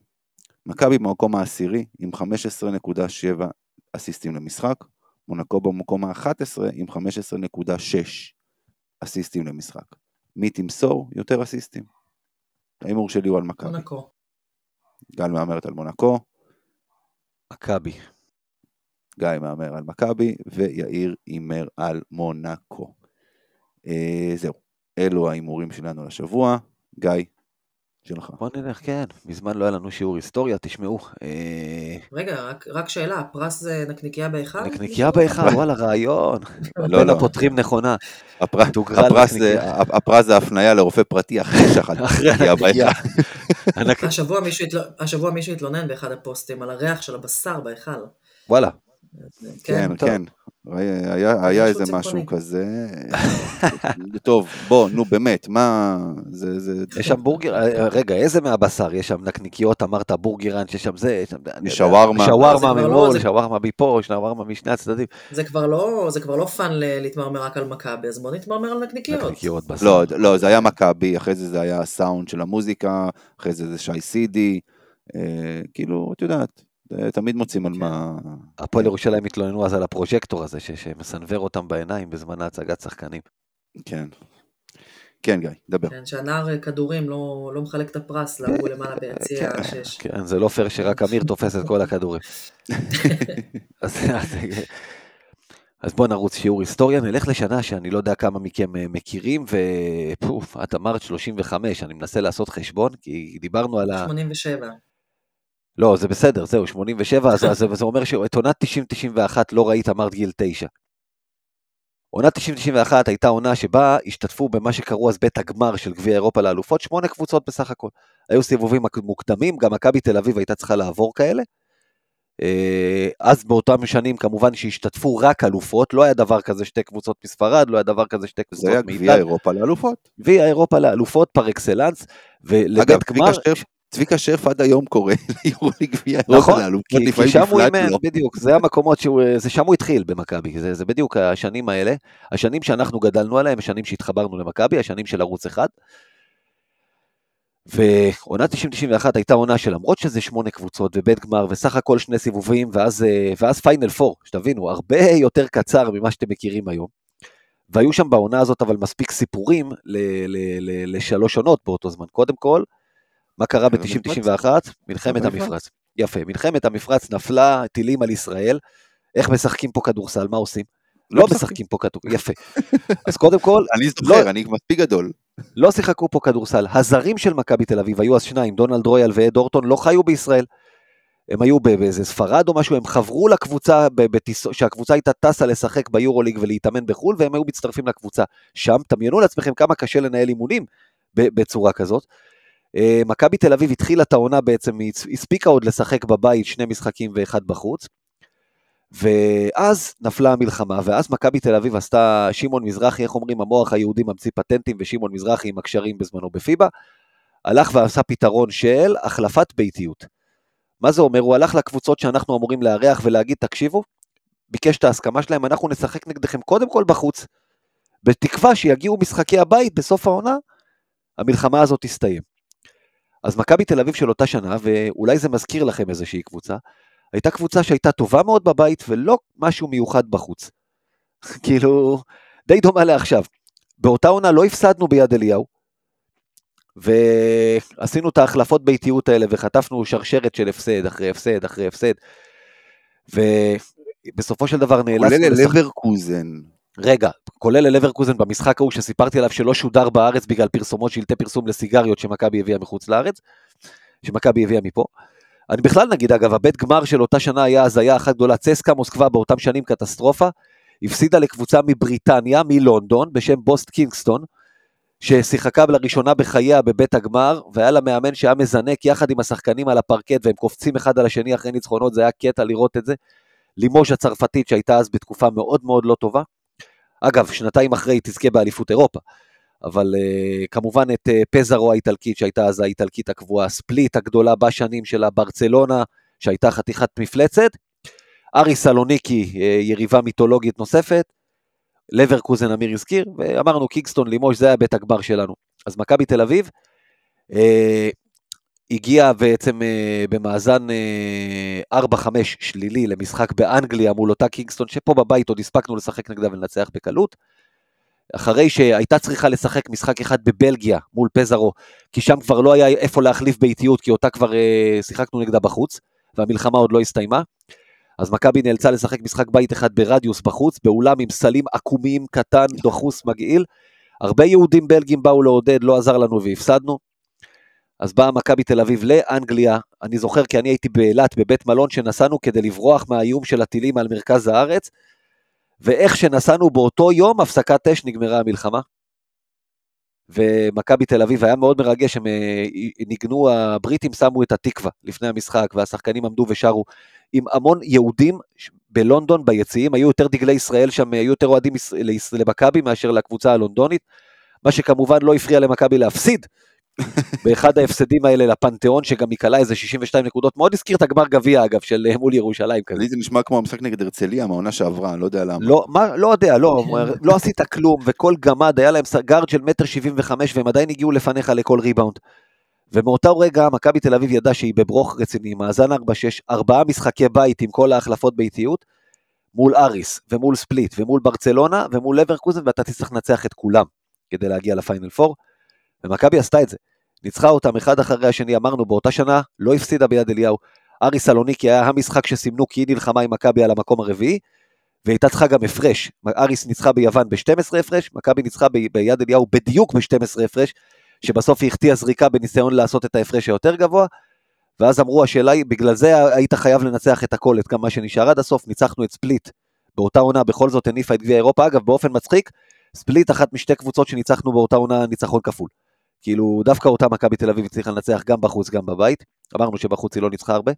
מכבי במקום העשירי עם 15.7 אסיסטים למשחק, מונקו במקום ה-11 עם 15.6 אסיסטים למשחק. מי תמסור יותר אסיסטים? ההימור שלי הוא על מכבי. מונקו. גל מהמרת על מונקו. מכבי. גיא מהמר על מכבי, ויאיר הימר על מונקו. אה, זהו, אלו ההימורים שלנו לשבוע. גיא, שלך. בוא נלך, כן, מזמן לא היה לנו שיעור היסטוריה, תשמעו. אה... רגע, רק, רק שאלה, הפרס זה נקניקייה בהיכל? נקניקייה בהיכל, <laughs> וואלה, רעיון. <laughs> לא, לא. פותרים נכונה. הפר... הפרס, זה, הפרס זה הפנייה לרופא פרטי אחרי שחט נקניקייה בהיכל. השבוע מישהו, התל... השבוע מישהו התלונן באחד הפוסטים על הריח של הבשר בהיכל. וואלה. כן, כן. היה, היה איזה משהו כזה. טוב, בוא, נו באמת, מה... זה... זה... יש שם בורגר, רגע, איזה מהבשר? יש שם נקניקיות, אמרת בורגרים, שיש שם זה, יש שם... שווארמה. שווארמה ממול, שווארמה מפה, שווארמה משני הצדדים. זה כבר לא, זה כבר לא fun להתמרמר רק על מכבי, אז בוא נתמרמר על נקניקיות. נקניקיות בשר. לא, לא, זה היה מכבי, אחרי זה זה היה הסאונד של המוזיקה, אחרי זה זה שי סידי, כאילו, את יודעת. תמיד מוצאים על כן. מה... הפועל ירושלים התלוננו אז על הפרוג'קטור הזה, שמסנוור אותם בעיניים בזמן ההצגת שחקנים. כן. כן, גיא, דבר. כן, שהנער כדורים לא, לא מחלק את הפרס להוא למעלה ביציע כן, השש. כן, זה לא פייר שרק אמיר תופס את כל הכדורים. <laughs> אז, אז, אז בואו נרוץ שיעור היסטוריה, נלך לשנה שאני לא יודע כמה מכם אה, מכירים, ופוף, את אמרת 35, אני מנסה לעשות חשבון, כי דיברנו על ה... 87. לא, זה בסדר, זהו, 87, אז, אז זה אומר שאת עונת 90-91 לא ראית, אמרת גיל 9. עונת 90-91 הייתה עונה שבה השתתפו במה שקראו אז בית הגמר של גביע אירופה לאלופות, שמונה קבוצות בסך הכל. היו סיבובים מוקדמים, גם מכבי תל אביב הייתה צריכה לעבור כאלה. אה, אז באותם שנים כמובן שהשתתפו רק אלופות, לא היה דבר כזה שתי קבוצות מספרד, לא היה דבר כזה שתי קבוצות מאיטליה. זה היה גביע אירופה לאלופות. גביע אירופה לאלופות par excellence, ולבית גמר... צביקה שרף עד היום קורא <laughs> ליורוליג גביע נכון, כי, כי שם הוא אימן, בדיוק, זה המקומות שהוא, זה שם הוא התחיל במכבי, זה, זה בדיוק השנים האלה, השנים שאנחנו גדלנו עליהם, השנים שהתחברנו למכבי, השנים של ערוץ אחד. ועונה 90-91 הייתה עונה שלמרות שזה שמונה קבוצות ובית גמר וסך הכל שני סיבובים ואז, ואז פיינל פור, שתבינו, הרבה יותר קצר ממה שאתם מכירים היום. והיו שם בעונה הזאת אבל מספיק סיפורים לשלוש עונות באותו זמן. קודם כל, מה קרה ב-90-91? מלחמת המפרץ. יפה, מלחמת המפרץ נפלה טילים על ישראל. איך משחקים פה כדורסל? מה עושים? לא משחקים פה כדורסל, יפה. <laughs> אז קודם כל... אני זוכר, אני מספיק גדול. לא שיחקו פה כדורסל. הזרים של מכבי תל אביב, היו אז שניים, דונלד רויאל ואד אורטון, לא חיו בישראל. הם היו באיזה ספרד או משהו, הם חברו לקבוצה, שהקבוצה הייתה טסה לשחק ביורוליג ולהתאמן בחו"ל, והם היו מצטרפים לקבוצה שם. דמיינו לעצמכם כמה קשה לנהל אימונים בצורה כזאת. אה, מכבי תל אביב התחילה את העונה בעצם, היא הספיקה עוד לשחק בבית שני משחקים ואחד בחוץ. ואז נפלה המלחמה, ואז מכבי תל אביב עשתה, שמעון מזרחי, איך אומרים, המוח היהודי ממציא פטנטים, ושמעון מזרחי עם הקשרים בזמנו בפיבה, הלך ועשה פתרון של החלפת ביתיות. מה זה אומר? הוא הלך לקבוצות שאנחנו אמורים לארח ולהגיד, תקשיבו, ביקש את ההסכמה שלהם, אנחנו נשחק נגדכם קודם כל בחוץ, בתקווה שיגיעו משחקי הבית בסוף העונה, המלחמה הזאת תסתיים. אז מכבי תל אביב של אותה שנה, ואולי זה מזכיר לכם איזושהי קבוצה, הייתה קבוצה שהייתה טובה מאוד בבית ולא משהו מיוחד בחוץ. <laughs> כאילו, די דומה לעכשיו. באותה עונה לא הפסדנו ביד אליהו, ועשינו את ההחלפות באיטיות האלה וחטפנו שרשרת של הפסד אחרי הפסד אחרי הפסד. ובסופו של דבר נאלצנו... כולל לברקוזן. רגע, כולל ללברקוזן במשחק ההוא שסיפרתי עליו שלא שודר בארץ בגלל פרסומות שלטי פרסום לסיגריות שמכבי הביאה מחוץ לארץ, שמכבי הביאה מפה. אני בכלל נגיד, אגב, הבית גמר של אותה שנה היה הזיה אחת גדולה, צסקה מוסקבה באותם שנים קטסטרופה, הפסידה לקבוצה מבריטניה, מלונדון, בשם בוסט קינגסטון, ששיחקה לראשונה בחייה בבית הגמר, והיה לה מאמן שהיה מזנק יחד עם השחקנים על הפרקט, והם קופצים אחד על השני אחרי ניצחונות, זה היה קטע לראות את זה. לימוז' הצרפתית שהייתה אז בתקופה מאוד מאוד לא טובה. אגב, שנתיים אחרי תזכה באליפות אירופה. אבל uh, כמובן את uh, פזרו האיטלקית, שהייתה אז האיטלקית הקבועה, ספליט הגדולה בשנים שלה, ברצלונה, שהייתה חתיכת מפלצת, ארי סלוניקי, uh, יריבה מיתולוגית נוספת, לברקוזן אמיר הזכיר, ואמרנו קיקסטון לימוש, זה היה בית הגמר שלנו. אז מכבי תל אביב uh, הגיעה בעצם uh, במאזן uh, 4-5 שלילי למשחק באנגליה מול אותה קיקסטון, שפה בבית עוד הספקנו לשחק נגדה ולנצח בקלות. אחרי שהייתה צריכה לשחק משחק אחד בבלגיה מול פזרו, כי שם כבר לא היה איפה להחליף באיטיות, כי אותה כבר אה, שיחקנו נגדה בחוץ, והמלחמה עוד לא הסתיימה. אז מכבי נאלצה לשחק משחק בית אחד ברדיוס בחוץ, באולם עם סלים עקומים, קטן, דוחוס, מגעיל. הרבה יהודים בלגים באו לעודד, לא עזר לנו והפסדנו. אז באה מכבי תל אביב לאנגליה, אני זוכר כי אני הייתי באילת בבית מלון שנסענו כדי לברוח מהאיום של הטילים על מרכז הארץ, ואיך שנסענו באותו יום, הפסקת אש, נגמרה המלחמה. ומכבי תל אביב היה מאוד מרגש, הם אה, ניגנו, הבריטים שמו את התקווה לפני המשחק, והשחקנים עמדו ושרו עם המון יהודים בלונדון ביציעים, היו יותר דגלי ישראל שם, היו יותר אוהדים למכבי מאשר לקבוצה הלונדונית, מה שכמובן לא הפריע למכבי להפסיד, באחד ההפסדים האלה לפנתיאון, שגם היא כלה איזה 62 נקודות, מאוד הזכיר את הגמר גביע אגב, של אה, מול ירושלים כזה. לי זה נשמע כמו המשחק נגד הרצליה מהעונה שעברה, אני לא יודע למה. לא, מה, לא יודע, לא, <laughs> לא עשית כלום, וכל גמד, היה להם גארד של מטר 75, והם עדיין הגיעו לפניך לכל ריבאונד. ומאותו רגע מכבי תל אביב ידעה שהיא בברוך רציני, מאזן 4-6, ארבעה משחקי בית עם כל ההחלפות באיטיות, מול אריס, ומול ספליט, ומול ברצלונה, ומול לברקוזן, ואתה תצטרך לנצח את כולם כדי להגיע לפיינל 4. ומכבי עשתה את זה. ניצחה אותם אחד אחרי השני, אמרנו באותה שנה, לא הפסידה ביד אליהו. ארי סלוניקי היה המשחק שסימנו כי היא נלחמה עם מכבי על המקום הרביעי, והייתה צריכה גם הפרש. אריס ניצחה ביוון ב-12 הפרש, מכבי ניצחה ב- ביד אליהו בדיוק ב-12 הפרש, שבסוף היא החטיאה זריקה בניסיון לעשות את ההפרש היותר גבוה, ואז אמרו, השאלה היא, בגלל זה היית חייב לנצח את הכל, את כמה שנשאר עד הסוף, ניצחנו את ספליט. באותה עונה בכל זאת הניפה את גביע אירופה, אגב, באופן מצחיק, ספליט אחת משתי קבוצות שניצחנו באותה עונה ניצחון כפול. כאילו, דווקא אותה מכבי תל אביב הצליחה לנצח גם בחוץ, גם בבית. אמרנו שבחוץ היא לא ניצחה הרבה.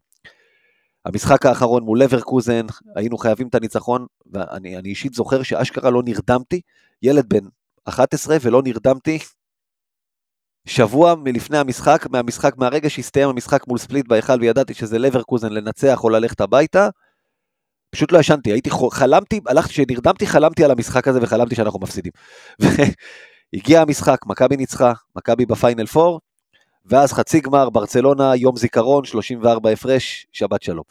המשחק האחרון מול לברקוזן, היינו חייבים את הניצחון, ואני אישית זוכר שאשכרה לא נרדמתי, ילד בן 11 ולא נרדמתי שבוע מלפני המשחק, מהמשחק, מהרגע שהסתיים המשחק מול ספליט בהיכל וידעתי שזה לברקוזן לנצח או ללכת הביתה, פשוט לא ישנתי, הייתי, חלמתי, הלכתי, כשנרדמתי חלמתי על המשחק הזה וחלמתי שאנחנו מפסידים. הגיע המשחק, מכבי ניצחה, מכבי בפיינל 4, ואז חצי גמר, ברצלונה, יום זיכרון, 34 הפרש, שבת שלום.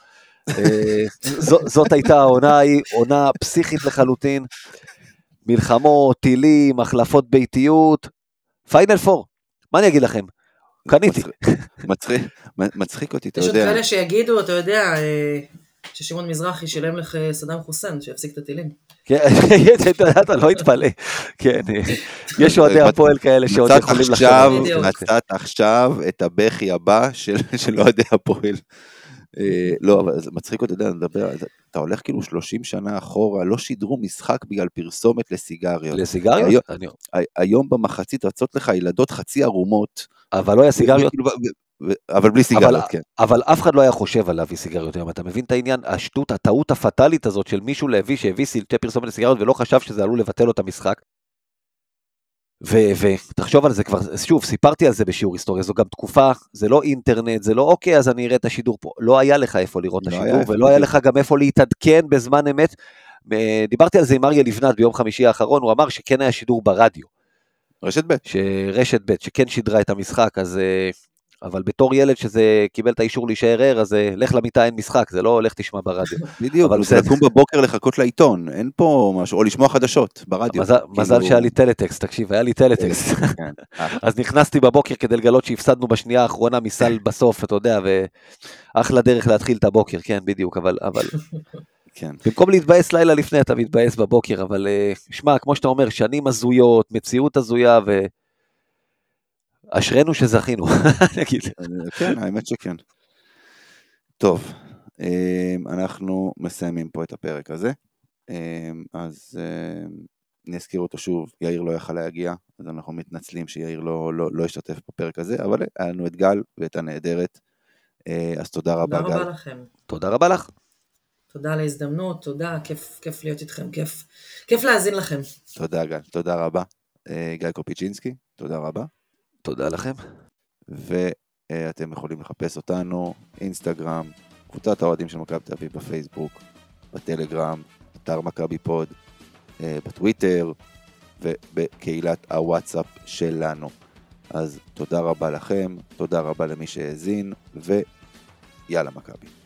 אה, <laughs> זאת הייתה העונה ההיא, עונה פסיכית לחלוטין, מלחמות, טילים, החלפות ביתיות, פיינל 4, מה אני אגיד לכם? קניתי. מצחיק אותי, אתה יודע. יש עוד כאלה שיגידו, אתה יודע, אה, ששמעון מזרחי שילם לך סדאם חוסיין, שיפסיק את הטילים. כן, <laughs> אתה לא התפלא, כן, יש אוהדי הפועל כאלה שעוד יכולים לחשוב. מצאת עכשיו את הבכי הבא <laughs> של אוהדי הפועל. אה, לא, אבל זה מצחיק אותי, אתה יודע, נדבר, אתה הולך כאילו 30 שנה אחורה, לא שידרו משחק בגלל פרסומת לסיגריות. לסיגריות? היום במחצית רצות לך ילדות חצי ערומות. אבל לא היה סיגריות. אבל בלי סיגריות, אבל, כן. אבל אף אחד לא היה חושב על להביא סיגריות היום, אתה מבין את העניין? השטות, הטעות הפטאלית הזאת של מישהו להביא, שהביא סלטי פרסומת לסיגריות ולא חשב שזה עלול לבטל לו את המשחק. ותחשוב על זה כבר, שוב, סיפרתי על זה בשיעור היסטוריה, זו גם תקופה, זה לא אינטרנט, זה לא אוקיי, אז אני אראה את השידור פה. לא היה לך איפה לראות את לא השידור, היה, ולא היה. לך גם איפה להתעדכן בזמן אמת. אה, דיברתי על זה עם אריה לבנת ביום חמישי האחרון, הוא אמר שכן היה שידור ברדיו, רשת ב'. שרשת ב', שכן שידרה את המשחק, אז... אבל בתור ילד שזה קיבל את האישור להישאר ער, אז אה, לך למיטה אין משחק, זה לא לך תשמע ברדיו. <laughs> בדיוק, אבל זה. לקום בבוקר לחכות לעיתון, אין פה משהו, או לשמוע חדשות ברדיו. מזל, כאילו- שהיה לי טלטקסט, תקשיב, היה לי טלטקסט. כן, <laughs> אחלה. אז נכנסתי בבוקר כדי לגלות שהפסדנו בשנייה האחרונה מסל <laughs> בסוף, אתה יודע, ואחלה דרך להתחיל את הבוקר, כן, בדיוק, אבל, כן. במקום להתבאס לילה לפני, אתה מתבאס בבוקר, אבל אה, שמע, כמו שאתה אומר, שנים הזויות, מציאות הזויה, ואשרינו שזכינו, <laughs> נגיד. כן, האמת שכן. טוב, אמ, אנחנו מסיימים פה את הפרק הזה. אמ, אז אמ, אני אזכיר אותו שוב, יאיר לא יכל להגיע, אז אנחנו מתנצלים שיאיר לא, לא, לא השתתף בפרק הזה, אבל היה לנו את גל ואת הנהדרת, אה, אז תודה תודה רבה רבה גל. לכם. תודה רבה לך. תודה על ההזדמנות, תודה, כיף, כיף להיות איתכם, כיף, כיף להאזין לכם. תודה גל, תודה רבה. אה, גיא קופיצ'ינסקי, תודה רבה. תודה לכם. ואתם יכולים לחפש אותנו, אינסטגרם, קבוצת האוהדים של מכבי תל אביב בפייסבוק, בטלגרם, אתר מכבי פוד, אה, בטוויטר ובקהילת הוואטסאפ שלנו. אז תודה רבה לכם, תודה רבה למי שהאזין, ויאללה מכבי.